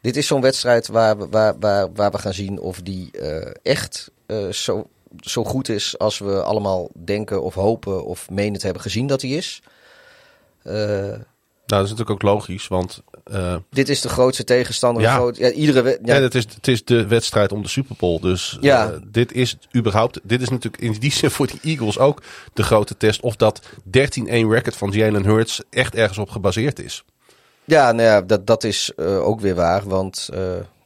dit is zo'n wedstrijd waar we, waar, waar, waar we gaan zien of die echt zo, zo goed is als we allemaal denken of hopen of menen te hebben gezien dat hij is. Nou, dat is natuurlijk ook logisch, want eh, dit is de grootste tegenstander. Ja. groot- ja, iedere ja, ja. het, is, het is de wedstrijd om de Super Bowl. Dus Ja. eh, dit is überhaupt, dit is natuurlijk in die zin voor de Eagles ook de grote test of dat 13-1 record van Jalen Hurts echt ergens op gebaseerd is. Ja, nou ja, dat, dat is eh, ook weer waar. Want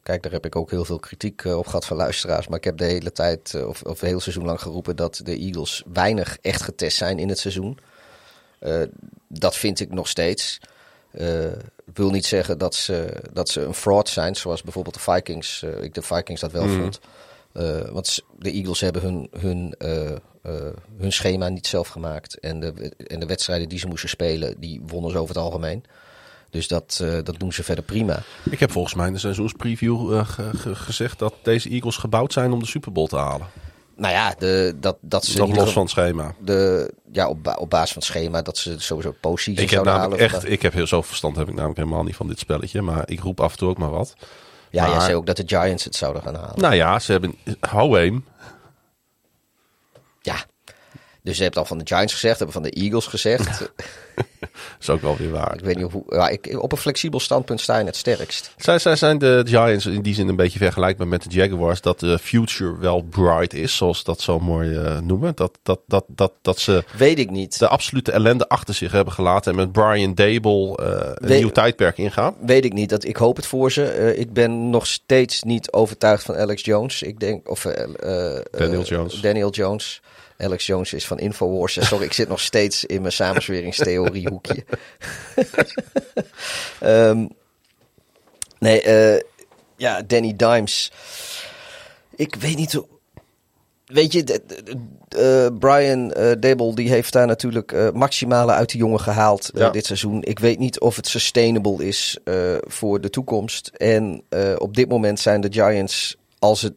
kijk, daar heb ik ook heel veel kritiek op gehad van luisteraars. Maar ik heb de hele tijd, of, of het hele seizoen lang geroepen, dat de Eagles weinig echt getest zijn in het seizoen. Dat vind ik nog steeds. Ik wil niet zeggen dat ze, dat ze een fraud zijn, zoals bijvoorbeeld de Vikings. eh, ik de Vikings dat wel vond. Eh, want de Eagles hebben hun, hun, hun schema niet zelf gemaakt. En de, en de wedstrijden die ze moesten spelen, die wonnen ze over het algemeen. Dus dat, dat doen ze verder prima. Ik heb volgens mij in de seizoenspreview ge- gezegd dat deze Eagles gebouwd zijn om de Super Bowl te halen. Nou ja, de, dat, dat ze... Nog los van het schema. De, ja, op, op basis van het schema dat ze sowieso posities Ik heb namelijk halen. echt, ik heb heel zoveel verstand heb ik namelijk helemaal niet van dit spelletje. Maar ik roep af en toe ook maar wat. Ja, jij zei ook dat de Giants het zouden gaan halen. Nou ja, ze hebben. Ja. Dus je hebt al van de Giants gezegd, hebben van de Eagles gezegd. is ook wel weer waar. ik weet niet hoe... Ja, ik, op een flexibel standpunt sta je het sterkst. Zij, zij zijn de Giants in die zin een beetje vergelijkbaar met de Jaguars. Dat de future wel bright is, zoals ze dat zo mooi eh, noemen. Dat, dat, dat, dat, dat ze Weet ik niet. de absolute ellende achter zich hebben gelaten. En met Brian Dable eh, een nieuw tijdperk ingaan. Weet ik niet. Dat, ik hoop het voor ze. Eh, ik ben nog steeds niet overtuigd van Alex Jones. Ik denk... Of, Daniel Jones. Daniel Jones. Alex Jones is van Infowars. Sorry, ik zit nog steeds in mijn samenzweringstheoriehoekje. Ehm nee, eh, ja, Danny Dimes. Ik weet niet hoe... Weet je, eh, Brian eh Dable die heeft daar natuurlijk maximale uit de jongen gehaald eh, Ja. dit seizoen. Ik weet niet of het sustainable is voor de toekomst. En op dit moment zijn de Giants, als het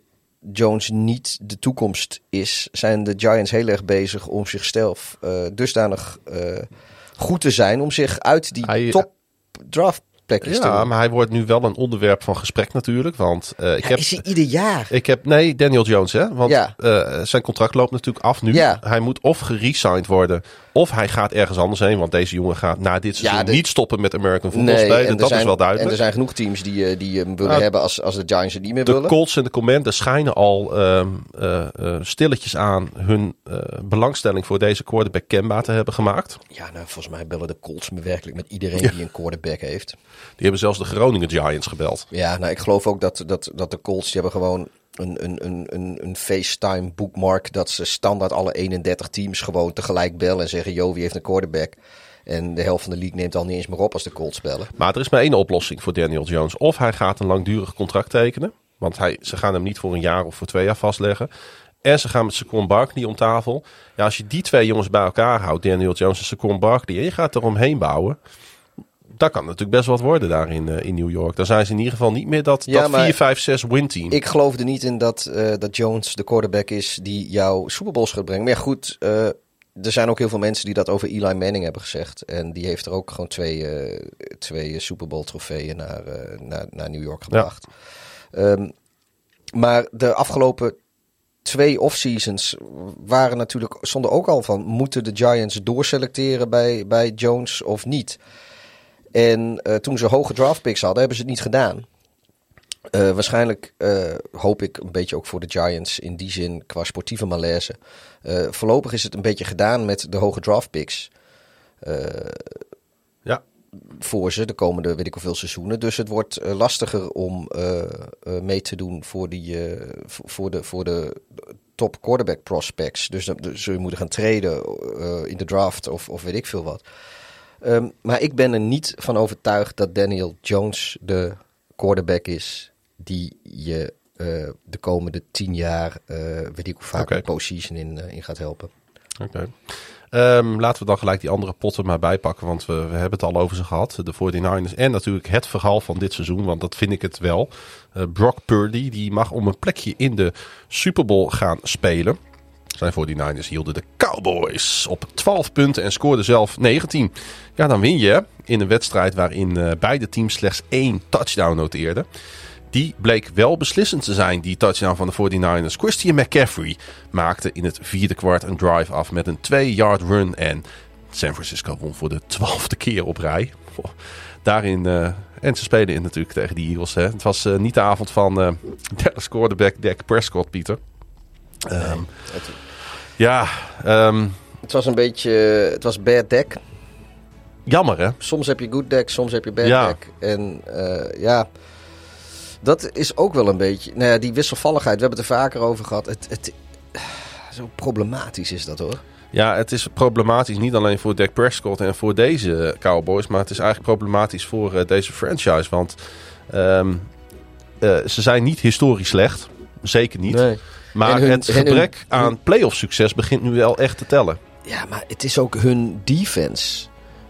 Jones niet de toekomst is, zijn de Giants heel erg bezig om zichzelf eh, dusdanig eh, goed te zijn om zich uit die Hij- top draft plekjes te Ja, maar hij wordt nu wel een onderwerp van gesprek natuurlijk. Want eh, ik Ja, heb... is hij ieder jaar? Ik heb, nee, Daniel Jones, hè? Want Ja. eh, zijn contract loopt natuurlijk af nu. Ja. Hij moet of geresigned worden, of hij gaat ergens anders heen. Want deze jongen gaat na dit seizoen de- niet stoppen met American football spelen. er Dat zijn, is wel En duidelijk. er zijn genoeg teams die, eh, die hem willen Nou, hebben als, als de Giants het niet meer de willen. Colts en de Commanders schijnen al ehm, eh, eh, stilletjes aan hun belangstelling voor deze quarterback kenbaar te hebben gemaakt. Ja, nou, volgens mij bellen de Colts me werkelijk met iedereen die een quarterback heeft. Die hebben zelfs de Groningen Giants gebeld. Ja, nou, ik geloof ook dat, dat, dat de Colts, die hebben gewoon een, een, een, een, FaceTime bookmark. Dat ze standaard alle 31 teams gewoon tegelijk bellen en zeggen, yo, wie heeft een quarterback? En de helft van de league neemt al niet eens meer op als de Colts bellen. Maar er is maar één oplossing voor Daniel Jones. Of hij gaat een langdurig contract tekenen. Want hij, ze gaan hem niet voor een jaar of voor twee jaar vastleggen. En ze gaan met Saquon Barkley om tafel. Ja, als je die twee jongens bij elkaar houdt, Daniel Jones en Saquon Barkley, en je gaat er omheen bouwen. Dat kan natuurlijk best wat worden daar in, eh, in New York. Dan zijn ze in ieder geval niet meer dat, Ja, dat maar 4, 5, 6 win team. Ik geloof er niet in dat, eh, dat Jones de quarterback is die jou Super Bowls gaat brengen. Maar ja, goed, eh, er zijn ook heel veel mensen die dat over Eli Manning hebben gezegd. En die heeft er ook gewoon twee, twee Super Bowl trofeeën naar, naar, naar New York gebracht. Ehm, maar de afgelopen twee off-seasons waren natuurlijk, stonden ook al van, moeten de Giants doorselecteren bij, bij Jones of niet? En eh, toen ze hoge draft picks hadden, hebben ze het niet gedaan. Eh, waarschijnlijk eh, hoop ik een beetje ook voor de Giants in die zin qua sportieve malaise. Voorlopig is het een beetje gedaan met de hoge draft picks ja, voor ze de komende weet ik hoeveel seizoenen. Dus het wordt lastiger om mee te doen voor, die, voor, de, voor de top quarterback prospects. Dus dan dus zul je moeten gaan treden in de draft of, of weet ik veel wat. Ehm, maar ik ben er niet van overtuigd dat Daniel Jones de quarterback is die je eh, de komende tien jaar, eh, weet ik hoe vaak, postseason in, eh, in gaat helpen. oké. Ehm, laten we dan gelijk die andere potten maar bijpakken, want we, we hebben het al over ze gehad. De 49ers en natuurlijk het verhaal van dit seizoen, want dat vind ik het wel. Brock Purdy, die mag om een plekje in de Super Bowl gaan spelen. Zijn 49ers hielden de Cowboys op 12 punten en scoorden zelf 19. Ja, dan win je in een wedstrijd waarin eh, beide teams slechts één touchdown noteerden. Die bleek wel beslissend te zijn, die touchdown van de 49ers. Christian McCaffrey maakte in het vierde kwart een drive af met een 2-yard run. En San Francisco won voor de twaalfde keer op rij. Daarin, eh, en ze spelen in natuurlijk tegen die Eagles. Hè. Het was eh, niet de avond van eh Dallas quarterback Dak Prescott, Pieter. Ehm, Het, ja, ehm, het was een beetje, het was bad deck. jammer hè. soms heb je good deck, soms heb je bad Ja. deck. En eh, ja, dat is ook wel een beetje... Nou ja, die wisselvalligheid, we hebben het er vaker over gehad. Het, het, zo problematisch is dat hoor. Ja, het is problematisch niet alleen voor Dak Prescott en voor deze Cowboys, maar het is eigenlijk problematisch voor eh, deze franchise. Want ehm, eh, ze zijn niet historisch slecht, zeker niet. Maar hun- het hun- gebrek aan playoff succes begint nu wel echt te tellen. Ja, maar het is ook hun defense.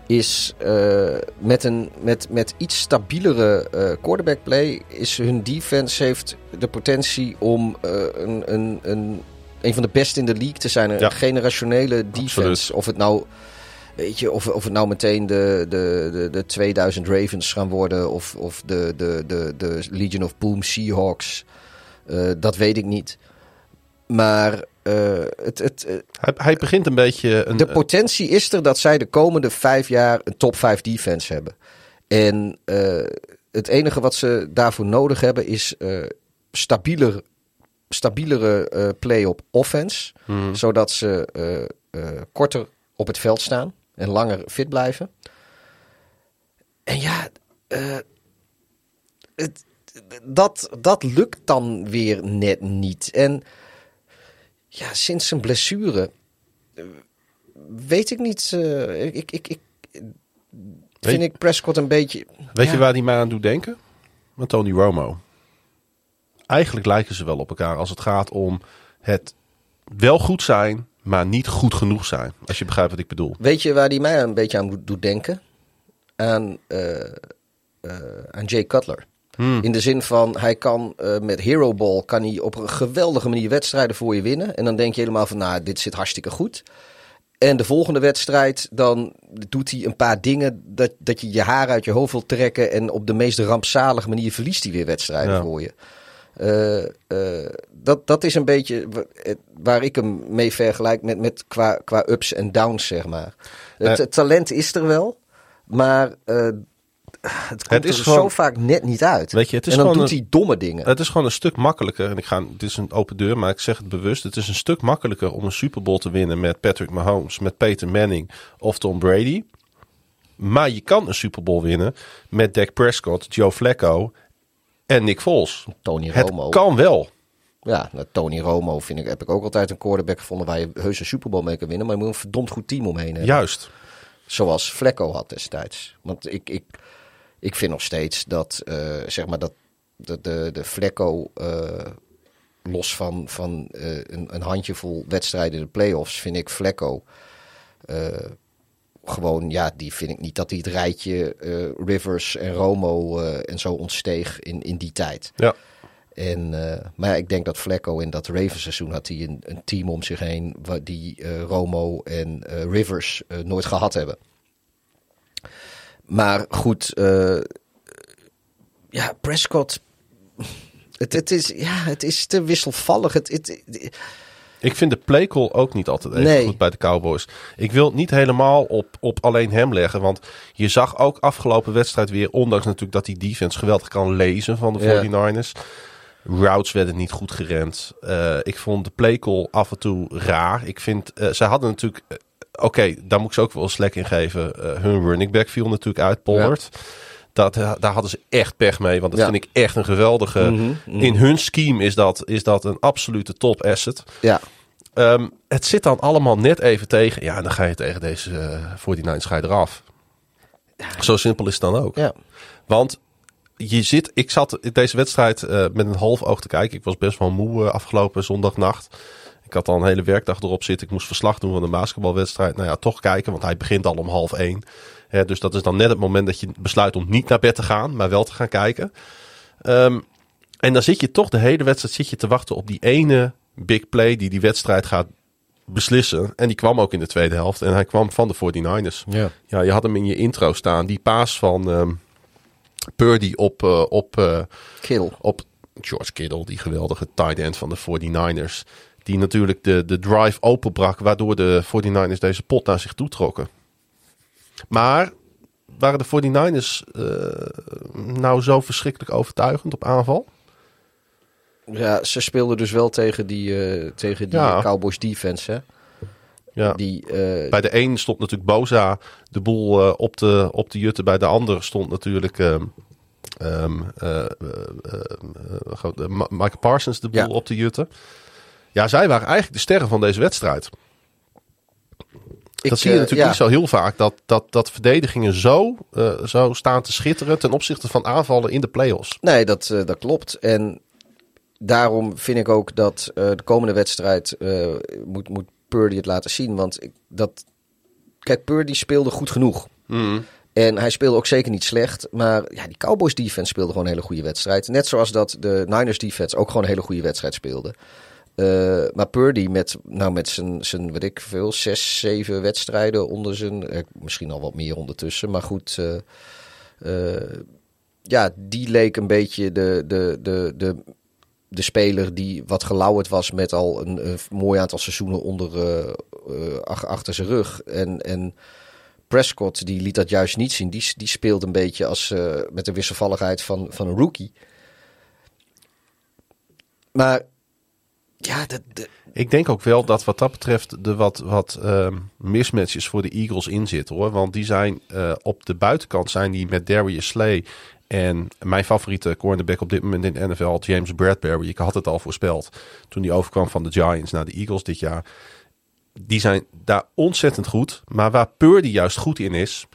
Is eh, met, een, met, met iets stabielere eh quarterback play. Is hun defense heeft de potentie om eh, een, een, een een van de beste in de league te zijn. Een Ja. generationele defense. Absoluut. Of het nou, weet je, of, of het nou meteen de, de, de, de 2000 Ravens gaan worden. Of, of de, de, de, de Legion of Boom Seahawks. Dat weet ik niet. Maar eh, het, het, eh, Hij, hij begint een beetje... Een, de potentie is er dat zij de komende vijf jaar een top 5 defense hebben. En eh, het enige wat ze daarvoor nodig hebben is eh stabieler, stabielere eh, play op offense. Mhm. Zodat ze eh, eh, korter op het veld staan en langer fit blijven. En ja, eh, het, dat, dat lukt dan weer net niet. En ja, sinds zijn blessure eh, weet ik niet. eh, ik, ik, ik, vind ik Prescott een beetje. Weet ja. je waar hij mij aan doet denken? Met Tony Romo. Eigenlijk lijken ze wel op elkaar als het gaat om het wel goed zijn, maar niet goed genoeg zijn. Als je begrijpt wat ik bedoel. Weet je waar die mij een beetje aan doet denken? Aan, eh, aan Jay Cutler. In de zin van, hij kan eh, met Hero Ball kan hij op een geweldige manier wedstrijden voor je winnen. En dan denk je helemaal van, nou, dit zit hartstikke goed. En de volgende wedstrijd, dan doet hij een paar dingen dat, dat je je haar uit je hoofd wilt trekken. En op de meest rampzalige manier verliest hij weer wedstrijden Ja. voor je. Eh, eh, dat, dat is een beetje waar ik hem mee vergelijk met, met qua, qua ups en downs, zeg maar. Het, het talent is er wel, maar het komt is er gewoon- zo vaak net niet uit. Weet je, het is en dan doet een- hij domme dingen. Het is gewoon een stuk makkelijker. En ik ga, dit is een open deur, maar ik zeg het bewust. Het is een stuk makkelijker om een Super Bowl te winnen met Patrick Mahomes, met Peyton Manning of Tom Brady. Maar je kan een Super Bowl winnen met Dak Prescott, Joe Flacco en Nick Foles. Tony Het Romo. kan wel. Ja, nou, Tony Romo vind ik, heb ik ook altijd een quarterback gevonden waar je heus een Super Bowl mee kan winnen. Maar je moet een verdomd goed team omheen hebben. Juist. Zoals Flecko had destijds. Want ik, ik, ik vind nog steeds dat, eh, zeg maar, dat de, de, de Flecko, eh, los van, van eh, een, een handjevol wedstrijden in de playoffs, vind ik Flecko gewoon, ja, die vind ik niet dat hij het rijtje Rivers en Romo en zo ontsteeg in, in die tijd. Ja. En, maar ja, ik denk dat Flecko in dat Ravens seizoen had hij een, een team om zich heen waar die Romo en Rivers nooit gehad hebben. Maar goed, eh, ja, Prescott. Het, het, is, ja, het is te wisselvallig. Het, het, het- Ik vind de playcall ook niet altijd even Nee. goed bij de Cowboys. Ik wil het niet helemaal op, op alleen hem leggen. Want je zag ook afgelopen wedstrijd weer, ondanks natuurlijk dat die defense geweldig kan lezen van de Ja. 49ers. Routes werden niet goed gerend. Eh, ik vond de playcall af en toe raar. Ik vind, eh zij hadden natuurlijk, oké, daar moet ik ze ook wel slack in geven. Eh, hun running back viel natuurlijk uit, Pollard. Dat, eh, daar hadden ze echt pech mee. Want dat Ja. vind ik echt een geweldige. In hun scheme is dat, is dat een absolute top asset. ja, Ehm, het zit dan allemaal net even tegen. Ja, en dan ga je tegen deze eh 49ers ga je eraf. Zo simpel is het dan ook. ja. Want je zit, ik zat in deze wedstrijd eh, met een half oog te kijken. Ik was best wel moe afgelopen zondagnacht. Ik had al een hele werkdag erop zitten. Ik moest verslag doen van een basketbalwedstrijd. Nou ja, toch kijken, want hij begint al om half één. Hè, dus dat is dan net het moment dat je besluit om niet naar bed te gaan, maar wel te gaan kijken. Ehm, en dan zit je toch de hele wedstrijd zit je te wachten op die ene big play die die wedstrijd gaat beslissen. En die kwam ook in de tweede helft. En hij kwam van de 49ers. Ja. Ja, je had hem in je intro staan. Die paas van ehm Purdy op, eh, op, eh, Kill. op George Kittle, die geweldige tight end van de 49ers. Die natuurlijk de, de drive openbrak, waardoor de 49ers deze pot naar zich toe trokken. Maar waren de 49ers eh, nou zo verschrikkelijk overtuigend op aanval? Ja, ze speelden dus wel tegen die, eh, tegen die Ja. Cowboys defense, hè. Ja. Die, eh, Bij de een stond natuurlijk Boza de boel op, de, op de jutte. Bij de ander stond natuurlijk Ma- Michael Parsons de boel Ja. op de jutte. Ja, zij waren eigenlijk de sterren van deze wedstrijd. ik, dat zie je eh, natuurlijk ja. niet zo heel vaak. Dat, dat, dat verdedigingen zo, eh, zo staan te schitteren ten opzichte van aanvallen in de play-offs. Nee, dat, eh, dat klopt. En daarom vind ik ook dat de komende wedstrijd moet, moet Purdy het laten zien. Want ik, dat, kijk, Purdy speelde goed genoeg. En hij speelde ook zeker niet slecht. Maar ja, die Cowboys defense speelde gewoon een hele goede wedstrijd. Net zoals dat de Niners defense ook gewoon een hele goede wedstrijd speelde. Uh, maar Purdy met, nou met zijn, zijn, weet ik veel, zes, zeven wedstrijden onder zijn... Eh, misschien al wat meer ondertussen, maar goed... Uh, ja, die leek een beetje de, de, de, de, de speler die wat gelauwerd was met al een, mooi aantal seizoenen onder, achter zijn rug. En... en Prescott die liet dat juist niet zien. Die, die speelde een beetje als, met de wisselvalligheid van, van een rookie. Maar ja, de, de... ik denk ook wel dat wat dat betreft de wat, wat uh, mismatches voor de Eagles in zitten hoor. Want die zijn uh, op de buitenkant zijn die met Darius Slay en mijn favoriete cornerback op dit moment in de NFL, James Bradbury. Ik had het al voorspeld toen hij overkwam van de Giants naar de Eagles dit jaar die zijn daar ontzettend goed. Maar waar Purdy juist goed in is,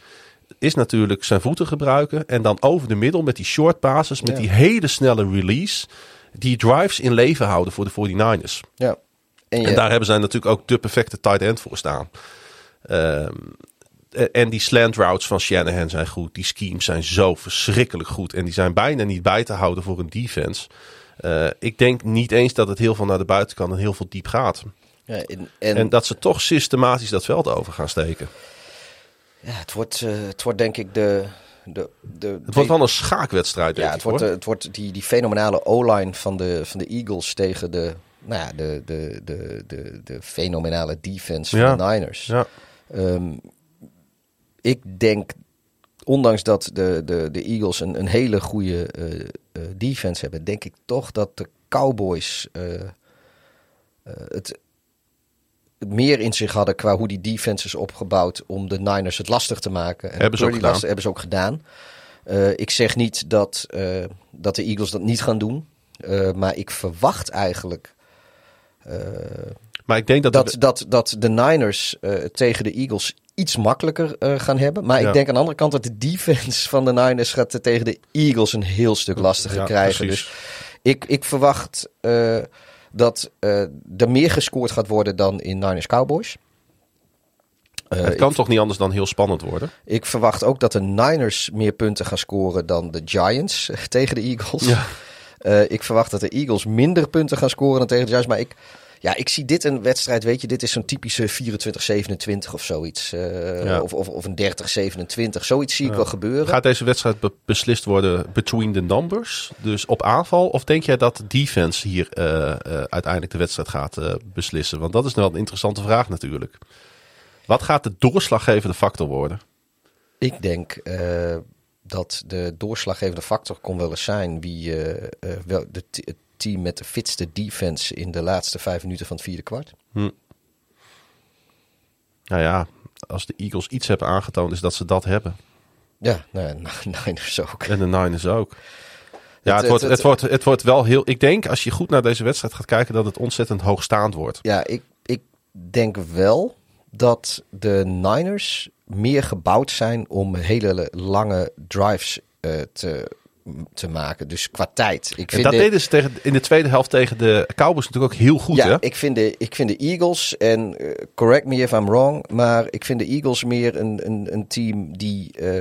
is natuurlijk zijn voeten gebruiken. En dan over de middel met die short passes, met die hele snelle release. Die drives in leven houden voor de 49ers. Ja. En, en daar hebben zij natuurlijk ook de perfecte tight end voor staan. Um, en die slant routes van Shanahan zijn goed. Die schemes zijn zo verschrikkelijk goed. En die zijn bijna niet bij te houden voor een defense. Uh, ik denk niet eens dat het heel veel naar de buitenkant en heel veel diep gaat. Ja, en, en, dat ze toch systematisch dat veld over gaan steken. Ja, het wordt, uh, het wordt denk ik de, de, de, het wordt wel een schaakwedstrijd. Ja, het, wordt, het wordt die, die fenomenale O-line van de, van de Eagles tegen de, nou ja, de, de, de, de, de fenomenale defense van de Niners. Ja. Um, ik denk, ondanks dat de, de, de Eagles een, een hele goede uh, uh, defense hebben, denk ik toch dat de Cowboys het meer in zich hadden qua hoe die defense is opgebouwd om de Niners het lastig te maken. En hebben ze ook gedaan. hebben ze ook gedaan. Uh, ik zeg niet dat, uh, dat de Eagles dat niet gaan doen. Uh, maar ik verwacht eigenlijk. maar ik denk dat, dat, dat, dat de Niners tegen de Eagles iets makkelijker gaan hebben. Maar ja. ik denk aan de andere kant dat de defense van de Niners gaat tegen de Eagles een heel stuk lastiger ja, krijgen. Precies. Dus ik, ik verwacht dat uh, er meer gescoord gaat worden dan in Niners Cowboys. Uh, het kan ik, toch niet anders dan heel spannend worden? Ik verwacht ook dat de Niners meer punten gaan scoren dan de Giants tegen de Eagles. Ja. Uh, ik verwacht dat de Eagles minder punten gaan scoren dan tegen de Giants. Maar ik, ja, ik zie dit een wedstrijd, weet je, dit is zo'n typische 24-27 of zoiets. Uh, of, of, of, een 30-27, zoiets zie ik wel gebeuren. Gaat deze wedstrijd be beslist worden between the numbers, dus op aanval? Of denk jij dat defense hier uh, uh, uiteindelijk de wedstrijd gaat beslissen? Want dat is wel een interessante vraag natuurlijk. Wat gaat de doorslaggevende factor worden? Ik denk dat de doorslaggevende factor kon wel eens zijn wie wel de team met de fitste defense in de laatste vijf minuten van het vierde kwart. Hm. Nou ja, als de Eagles iets hebben aangetoond, is dat ze dat hebben. Ja, nou, Niners ook. En de Niners ook. Ja, het, het, wordt, het, wordt, het wordt wel heel. Ik denk als je goed naar deze wedstrijd gaat kijken, dat het ontzettend hoogstaand wordt. Ja, ik, ik denk wel dat de Niners meer gebouwd zijn om hele lange drives uh, te te maken. Dus qua tijd. Ik vind dat deden ze tegen, in de tweede helft tegen de Cowboys natuurlijk ook heel goed. Ja, hè? Ik, vind de, ik vind de Eagles, en uh, correct me if I'm wrong, maar ik vind de Eagles meer een, een, een team die... Uh,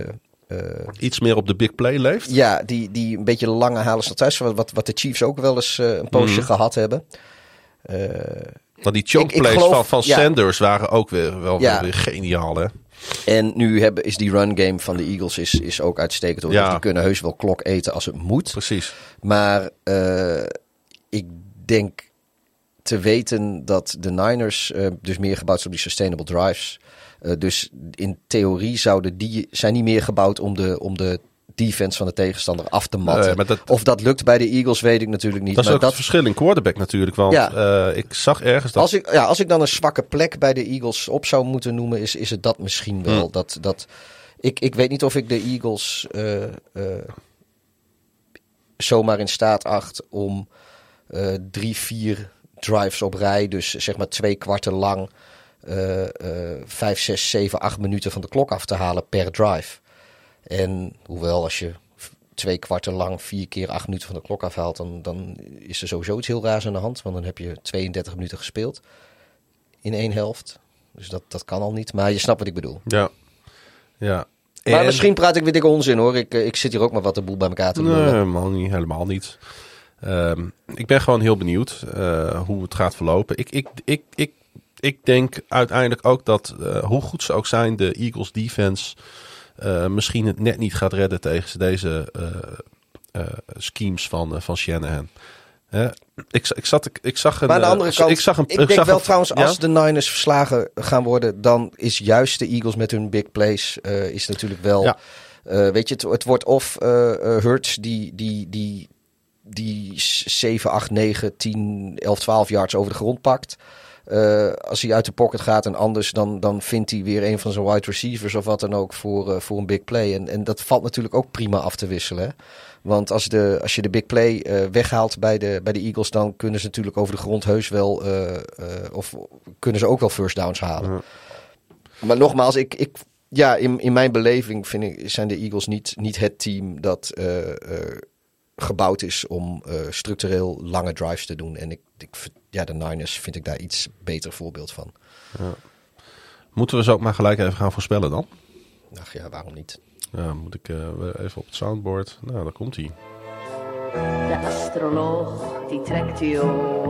uh, Iets meer op de big play leeft? Ja, die, die een beetje lange halen tot thuis. Wat, wat de Chiefs ook wel eens een poosje mm. gehad hebben. Want die choke plays van, van ja, Sanders waren ook weer, wel ja, weer geniaal hè? En nu hebben, is die run game van de Eagles is, is ook uitstekend. Hoor. Ja. Die kunnen heus wel klok eten als het moet. Precies. Maar uh, ik denk te weten dat de Niners uh, dus meer gebouwd zijn op die sustainable drives. Uh, dus in theorie zouden die zijn niet meer gebouwd om de, om de defense van de tegenstander af te matten. Nee, dat, of dat lukt bij de Eagles, weet ik natuurlijk niet. Dat is maar ook het verschil in quarterback natuurlijk. Want ja, uh, ik zag ergens dat... Als ik, ja, als ik dan een zwakke plek bij de Eagles op zou moeten noemen, is, is het dat misschien wel. Hmm. Dat, dat, ik, ik weet niet of ik de Eagles uh, uh, zomaar in staat acht om drie, vier drives op rij, dus zeg maar twee kwarten lang... vijf, zes, zeven, acht minuten van de klok af te halen per drive. En hoewel als je twee kwarten lang vier keer acht minuten van de klok afhaalt, dan, dan is er sowieso iets heel raars aan de hand. Want dan heb je 32 minuten gespeeld in één helft. Dus dat, dat kan al niet. Maar je snapt wat ik bedoel. Ja. ja. Maar misschien praat ik weer dikke onzin hoor. Ik, ik zit hier ook maar wat de boel bij elkaar te doen. Nee, helemaal niet. Helemaal niet. Ehm, ik ben gewoon heel benieuwd eh, hoe het gaat verlopen. Ik, ik, ik, ik, ik denk uiteindelijk ook dat, eh, hoe goed ze ook zijn, de Eagles defense eh, misschien het net niet gaat redden tegen deze eh, schemes van, van Shanahan. Ik, ik, zat, ik, ik zag een. Maar aan de andere kant, ik, zag een, ik denk zag wel een- trouwens, ja? als de Niners verslagen gaan worden, dan is juist de Eagles met hun big plays is natuurlijk wel. Ja. weet je, het, het wordt of Hurts die, die, die, die 7, 8, 9, 10, 11, 12 yards over de grond pakt. Eh, als hij uit de pocket gaat en anders, dan, dan vindt hij weer een van zijn wide receivers of wat dan ook voor, eh, voor een big play. En, en dat valt natuurlijk ook prima af te wisselen. Hè? Want als, de, als je de big play eh, weghaalt bij de, bij de Eagles, dan kunnen ze natuurlijk over de grond heus wel, of kunnen ze ook wel first downs halen. Maar nogmaals, ik, ik, ja, in, in mijn beleving vind ik, zijn de Eagles niet, niet het team dat gebouwd is om eh, structureel lange drives te doen. En ik, ik, ja, de Niners vind ik daar iets beter voorbeeld van. Moeten we zo ook maar gelijk even gaan voorspellen dan? Ach ja, waarom niet? Ja, moet ik eh, even op het soundboard. Nou, daar komt hij. De astroloog die trekt uw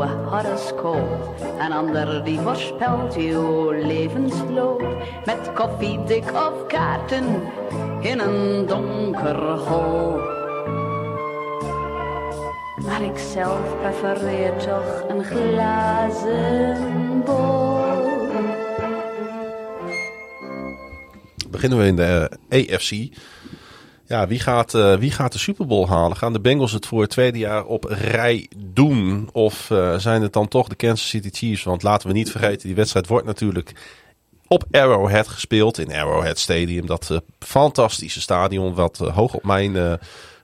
horoscoop. Een ander die voorspelt uw levensloop. Met koffiedik of kaarten in een donker hol. Maar ik zelf prefereer toch een glazen bol. Beginnen we in de eh, AFC. Ja, wie gaat, eh, wie gaat de Super Bowl halen? Gaan de Bengals het voor het tweede jaar op rij doen? Of eh, zijn het dan toch de Kansas City Chiefs? Want laten we niet vergeten, die wedstrijd wordt natuurlijk op Arrowhead gespeeld. In Arrowhead Stadium. Dat fantastische stadion wat hoog op mijn,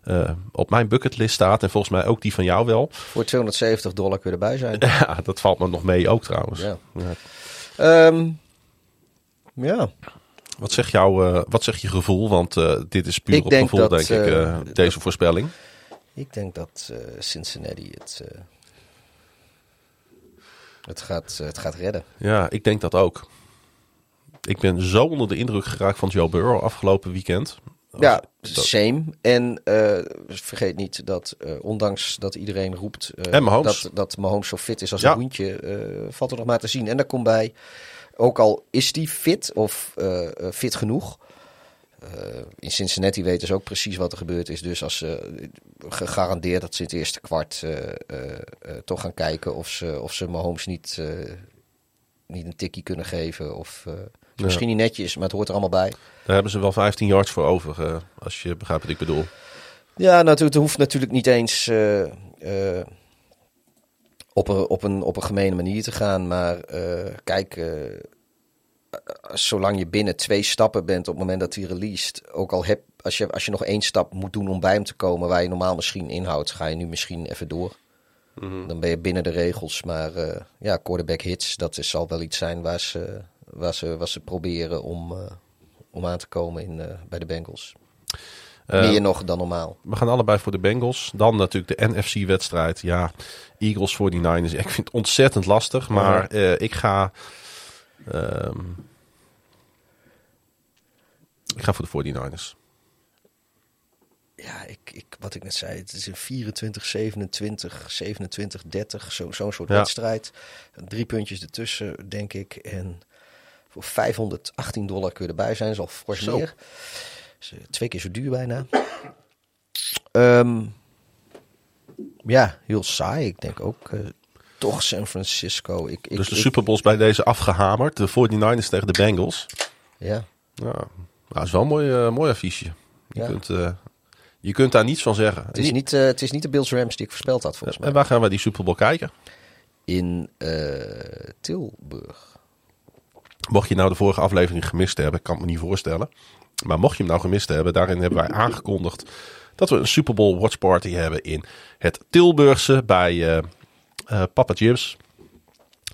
eh, op mijn bucketlist staat. En volgens mij ook die van jou wel. Voor 270 dollar kun je erbij zijn. Ja, dat valt me nog mee ook trouwens. Ja. Ja. Ehm, ja. Wat zegt jouw, eh, wat zegt je gevoel? Want eh, dit is puur Ik op gevoel, dat, denk ik, deze voorspelling. Ik denk dat Cincinnati het, het, gaat, het gaat redden. Ja, ik denk dat ook. Ik ben zo onder de indruk geraakt van Joe Burrow afgelopen weekend. Ja, dat- same. En eh, vergeet niet dat, eh, ondanks dat iedereen roept eh, dat, dat Mahomes zo fit is als Ja. een hoentje, valt er nog maar te zien. En daar komt bij, ook al is die fit of fit genoeg. in Cincinnati weten ze ook precies wat er gebeurd is. Dus als ze gegarandeerd dat ze in het eerste kwart toch gaan kijken of ze, of ze Mahomes niet, niet een tikkie kunnen geven. Of is misschien niet netjes, maar het hoort er allemaal bij. Daar hebben ze wel 15 yards voor over, eh, als je begrijpt wat ik bedoel. Ja, nou, het hoeft natuurlijk niet eens eh, eh, op, een, op, een, op een gemene manier te gaan. Maar kijk, zolang je binnen twee stappen bent op het moment dat hij released. Ook al heb, als je, als je nog één stap moet doen om bij hem te komen waar je normaal misschien inhoudt, ga je nu misschien even door. Dan ben je binnen de regels. Maar ja, quarterback hits, dat is, zal wel iets zijn waar ze, waar ze, waar ze proberen om, eh, om aan te komen in, eh, bij de Bengals. Eh, Meer nog dan normaal. We gaan allebei voor de Bengals. Dan natuurlijk de NFC-wedstrijd. Ja, Eagles 49ers. Ik vind het ontzettend lastig, maar ik ga... ehm, ik ga voor de 49ers. Ja, ik, ik, wat ik net zei, het is een 24, 27, 27, 30, zo- zo'n soort Ja. wedstrijd. Drie puntjes ertussen, denk ik. En voor 518 dollar kun je erbij zijn, is al fors Zo. meer. Is, eh, twee keer zo duur bijna. Ehm, ja, heel saai. Ik denk ook eh, toch San Francisco. Ik, ik, dus de ik- Super Bowls bij deze afgehamerd. De 49ers tegen de Bengals. Ja, Ja, dat is wel een mooi, eh, mooi affiche. Je, Ja. kunt, je kunt daar niets van zeggen. het, is niet, het is niet de Bills Rams die ik voorspeld had, volgens mij. En waar gaan we die Super Bowl kijken? In Tilburg. Mocht je nou de vorige aflevering gemist hebben, ik kan het me niet voorstellen. Maar mocht je hem nou gemist hebben, daarin hebben wij aangekondigd dat we een Super Bowl Watch Party hebben in het Tilburgse bij eh, eh, Papa Jim's.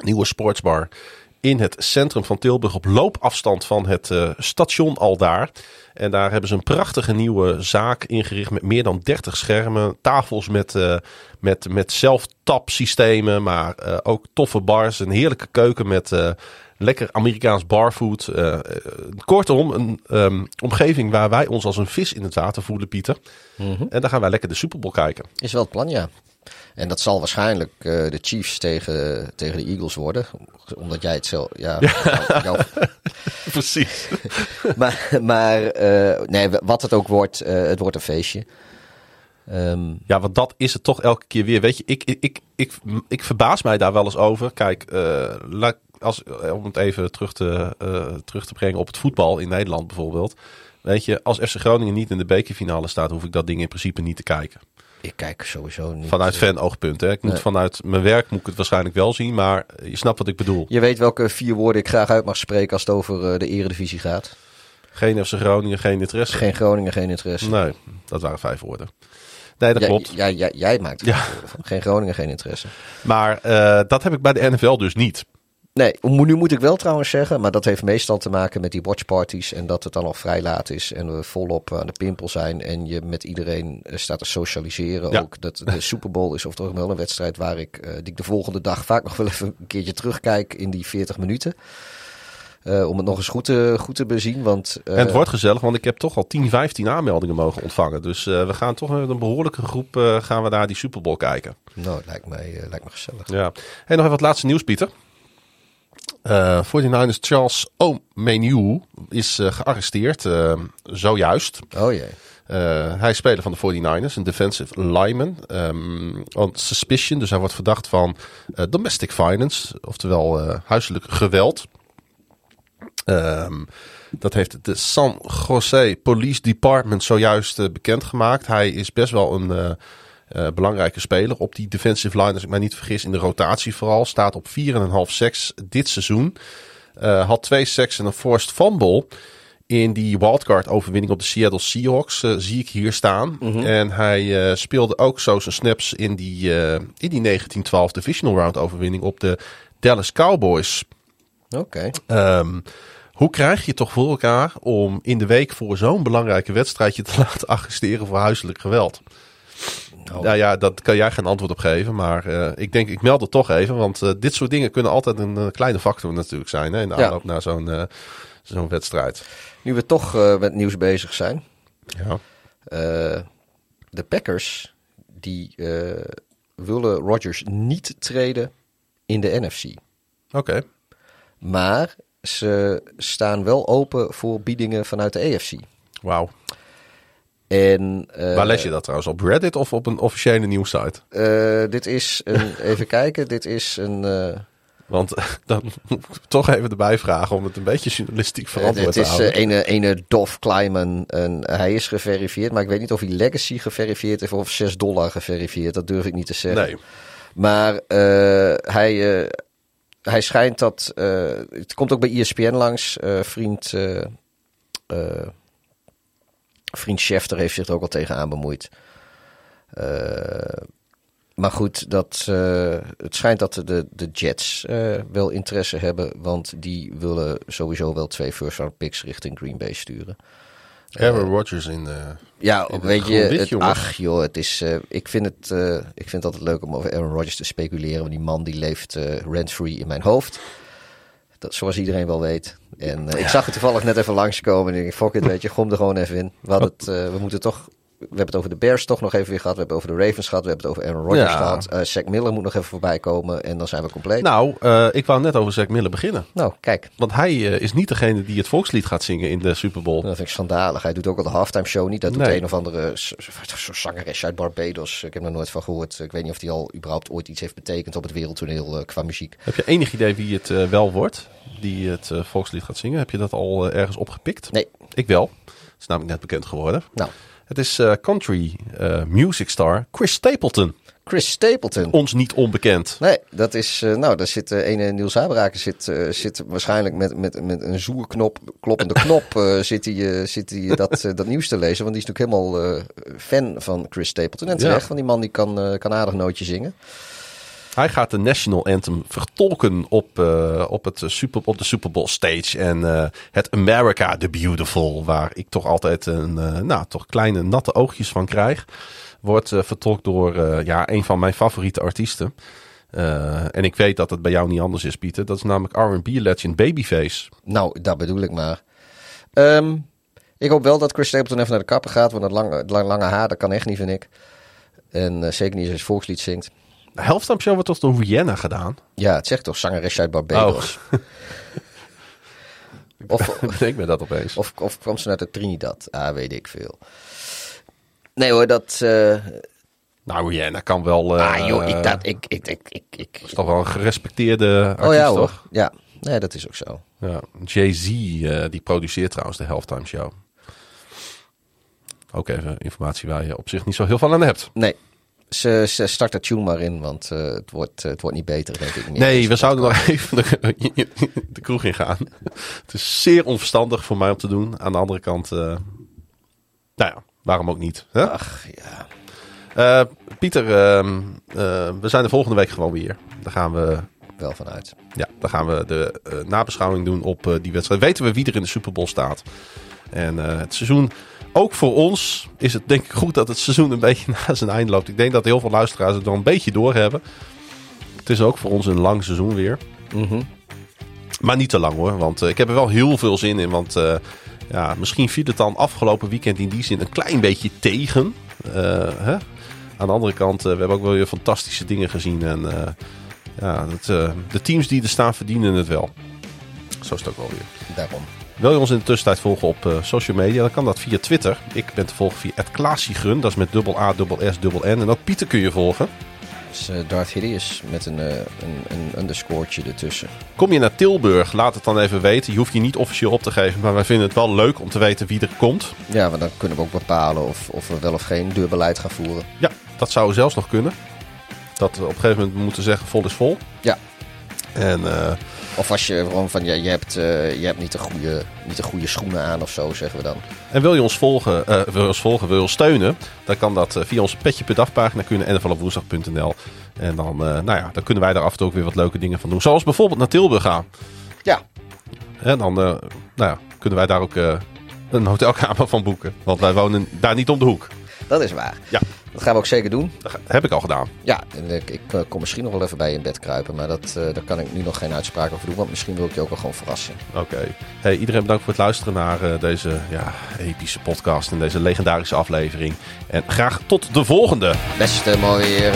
Nieuwe sportsbar in het centrum van Tilburg op loopafstand van het eh, station al daar. En daar hebben ze een prachtige nieuwe zaak ingericht met meer dan 30 schermen. Tafels met, met, met zelftapsystemen, maar ook toffe bars. Een heerlijke keuken met lekker Amerikaans barfood. Eh, eh, kortom, een ehm, omgeving waar wij ons als een vis in het water voelen, Pieter. En daar gaan wij lekker de Super Bowl kijken. Is wel het plan, ja. En dat zal waarschijnlijk eh, de Chiefs tegen, tegen de Eagles worden. Omdat jij het zelf... Ja, jou- jou- Precies. maar maar nee, wat het ook wordt, het wordt een feestje. Ehm, Ja, want dat is het toch elke keer weer. Weet je, ik, ik, ik, ik, ik verbaas mij daar wel eens over. Kijk, laat- als, eh, om het even terug te, eh, terug te brengen op het voetbal in Nederland bijvoorbeeld. Weet je, als FC Groningen niet in de bekerfinale staat, hoef ik dat ding in principe niet te kijken. ik kijk sowieso niet. Vanuit fan-oogpunt. Hè. Ik moet Nee. vanuit mijn werk moet ik het waarschijnlijk wel zien, maar je snapt wat ik bedoel. Je weet welke vier woorden ik graag uit mag spreken als het over de eredivisie gaat. Geen FC Groningen, geen interesse. Geen Groningen, geen interesse. Nee, dat waren vijf woorden. Nee, dat Jij- klopt. Jij, jij, jij maakt het Ja. Geen Groningen, geen interesse. Maar eh, dat heb ik bij de NFL dus niet. Nee, nu moet ik wel trouwens zeggen, maar dat heeft meestal te maken met die watchparties en dat het dan al vrij laat is en we volop aan de pimpel zijn en je met iedereen eh, staat te socialiseren. Ja. Ook dat de Super Bowl is of toch wel een wedstrijd waar ik, eh, die ik de volgende dag vaak nog wel even een keertje terugkijk in die 40 minuten. Eh, om het nog eens goed te, goed te bezien, want... eh, En het wordt gezellig, want ik heb toch al 10, 15 aanmeldingen mogen ontvangen. Dus eh, we gaan toch met een behoorlijke groep eh, gaan we naar die Super Bowl kijken. Nou, lijkt mij, eh, lijkt me gezellig. Ja. En nog even wat laatste nieuws, Pieter. Eh 49ers Charles Omenihu is eh, gearresteerd, eh, zojuist. Oh jee. Eh, hij is speler van de 49ers, een defensive lineman. ehm, on suspicion, dus hij wordt verdacht van eh, domestic violence, oftewel eh, huiselijk geweld. Ehm, dat heeft de San Jose Police Department zojuist eh, bekendgemaakt. Hij is best wel een eh, eh, belangrijke speler op die defensive line, als ik mij niet vergis, in de rotatie vooral. Staat op 4,5 sacks dit seizoen. Had twee sacks en een forced fumble in die wildcard overwinning op de Seattle Seahawks zie ik hier staan. En hij speelde ook zo zijn snaps in die, in die 1912 divisional round overwinning op de Dallas Cowboys. Oké. Ehm, hoe krijg je toch voor elkaar om in de week voor zo'n belangrijke wedstrijd je te laten arresteren voor huiselijk geweld? Nou. Nou ja, dat kan jij geen antwoord op geven. Maar eh, ik denk, ik meld het toch even. Want eh, dit soort dingen kunnen altijd een kleine factor natuurlijk zijn. Hè, in de Ja. aanloop naar zo'n eh, zo'n wedstrijd. Nu we toch met nieuws bezig zijn. Ja. De Packers die willen Rodgers niet treden in de NFC. Oké. Maar ze staan wel open voor biedingen vanuit de AFC. Wauw. En eh, Waar lees je dat trouwens? Op Reddit of op een officiële nieuwssite? eh, dit is een, even kijken, dit is een. eh, Want dan moet ik toch even erbij vragen om het een beetje journalistiek verantwoord het te is houden. eh, ene, ene Dov Kleiman. En hij is geverifieerd, maar ik weet niet of hij Legacy geverifieerd heeft of 6 dollar geverifieerd. Dat durf ik niet te zeggen. nee. Maar hij, hij schijnt dat. eh, het komt ook bij ESPN langs. eh, vriend. eh vriend Schefter heeft zich er ook al tegenaan bemoeid. Maar goed, dat, het schijnt dat de, de Jets wel interesse hebben. Want die willen sowieso wel twee first round picks richting Green Bay sturen. Aaron Rodgers in de... Ja, In weet je, het, ach joh, het is, eh, ik, vind het, eh, ik vind het altijd leuk om over Aaron Rodgers te speculeren. Want die man die leeft eh rent-free in mijn hoofd. Dat, zoals iedereen wel weet. En eh, ik zag het toevallig net even langskomen. En ik fuck it, weet je, gom er gewoon even in. We, het, eh, we moeten toch... We hebben het over de Bears toch nog even weer gehad. We hebben het over de Ravens gehad. We hebben het over Aaron Rodgers Ja. gehad. Eh Zach Miller moet nog even voorbij komen. En dan zijn we compleet. Nou, eh, ik wou net over Zack Miller beginnen. Nou, kijk. Want hij eh, is niet degene die het volkslied gaat zingen in de Super Bowl. Dat vind ik schandalig. Hij doet ook al de halftime show niet. Dat doet Nee. een of andere s- s- soort zangeresje uit Barbados. Ik heb er nooit van gehoord. Ik weet niet of hij al überhaupt ooit iets heeft betekend op het wereldtoneel qua muziek. Heb je enig idee wie het wel wordt? Die het volkslied gaat zingen? Heb je dat al ergens opgepikt? Nee. Ik wel. Het is namelijk net bekend geworden. Nou, Het is eh, country eh, music star Chris Stapleton. Chris Stapleton. Ons niet onbekend. Nee, dat is. eh, nou, daar zit uh, ene Niels Habraken zit, zit waarschijnlijk met, met, met een zoerknop, kloppende knop, zit hij, zit hij dat, dat nieuws te lezen. Want die is natuurlijk helemaal fan van Chris Stapleton. En terecht, Ja. want die man die kan, kan aardig nootje zingen. Hij gaat de national anthem vertolken op, eh, op, het super, op de Super Bowl stage. En eh, het America the Beautiful, waar ik toch altijd een, eh, nou, toch kleine natte oogjes van krijg. Wordt vertolkt door ja, een van mijn favoriete artiesten. En ik weet dat het bij jou niet anders is, Pieter. Dat is namelijk R&B-legend Babyface. Nou, dat bedoel ik maar. Ehm, ik hoop wel dat Chris Stapleton even naar de kapper gaat, want dat lange, lang- lange haar, dat kan echt niet, vind ik. En zeker niet als het volkslied zingt. De Halftime Show wordt toch door Rihanna gedaan? Ja, het zegt toch zangeres uit Barbados. Of, Denk me dat opeens. of, of kwam ze uit de Trinidad? Ah, weet ik veel. Nee hoor, dat... eh, Nou, Rihanna kan wel... eh, ah joh, ik, dat, ik, ik, ik, ik, ik, is toch wel een gerespecteerde artiest, Oh ja hoor, toch? ja. Nee, dat is ook zo. Ja. Jay-Z, eh, die produceert trouwens de Halftime Show. Ook even informatie waar je op zich niet zo heel veel aan hebt. Nee, ze, ze start dat tune maar in, want eh, het, wordt, eh, het wordt niet beter, denk ik. meer. Nee, Deze we zouden nog even de, de kroeg in gaan. Het is zeer onverstandig voor mij om te doen. Aan de andere kant, eh, nou ja, waarom ook niet? Hè? Ach, ja. Pieter, ehm, eh, we zijn de volgende week gewoon weer. Dan gaan we, Wel vanuit. ja, dan gaan we de nabeschouwing doen op die wedstrijd. Weten we wie er in de Super Bowl staat. En het seizoen, ook voor ons, is het denk ik goed dat het seizoen een beetje na zijn eind loopt. Ik denk dat heel veel luisteraars het wel een beetje doorhebben. Het is ook voor ons een lang seizoen weer. Mhm. Maar niet te lang hoor, want eh, ik heb er wel heel veel zin in. Want eh, ja, misschien viel het dan afgelopen weekend in die zin een klein beetje tegen. Eh, hè? Aan de andere kant, we hebben ook wel weer fantastische dingen gezien. En ja, het, de teams die er staan verdienen het wel. Zo is het ook wel weer. Daarom. Wil je ons in de tussentijd volgen op eh, social media? Dan kan dat via Twitter. Ik ben te volgen via @klaasiegrun. Dat is met dubbel A, dubbel S, dubbel N. En ook Pieter kun je volgen. Dus eh, Darth Hideous met een, eh, een, een underscore'tje ertussen. Kom je naar Tilburg, laat het dan even weten. Je hoeft je niet officieel op te geven, maar wij vinden het wel leuk om te weten wie er komt. Ja, want dan kunnen we ook bepalen of, of we wel of geen deurbeleid gaan voeren. Ja, dat zou zelfs nog kunnen. Dat we op een gegeven moment moeten zeggen vol is vol. Ja. En Of als je gewoon van, ja, je hebt, eh, je hebt niet, de goede, niet de goede schoenen aan of zo, zeggen we dan. En wil je ons volgen, eh, wil je ons volgen, wil je ons steunen, dan kan dat eh, via onze petje.af pagina. Kun je naar nflopwoensdag.nl. En dan, nou ja, dan kunnen wij daar af en toe ook weer wat leuke dingen van doen. Zoals bijvoorbeeld naar Tilburg gaan. Ja, En dan nou ja, kunnen wij daar ook een hotelkamer van boeken. Want wij wonen daar niet om de hoek. dat is waar. Ja. Dat gaan we ook zeker doen. Dat heb ik al gedaan. Ja, en ik, ik eh, kom misschien nog wel even bij je in bed kruipen. Maar dat, eh, daar kan ik nu nog geen uitspraak over doen. Want misschien wil ik je ook wel gewoon verrassen. Oké. Hey, iedereen bedankt voor het luisteren naar eh, deze ja, epische podcast en deze legendarische aflevering. En graag tot de volgende. Beste mooi weer.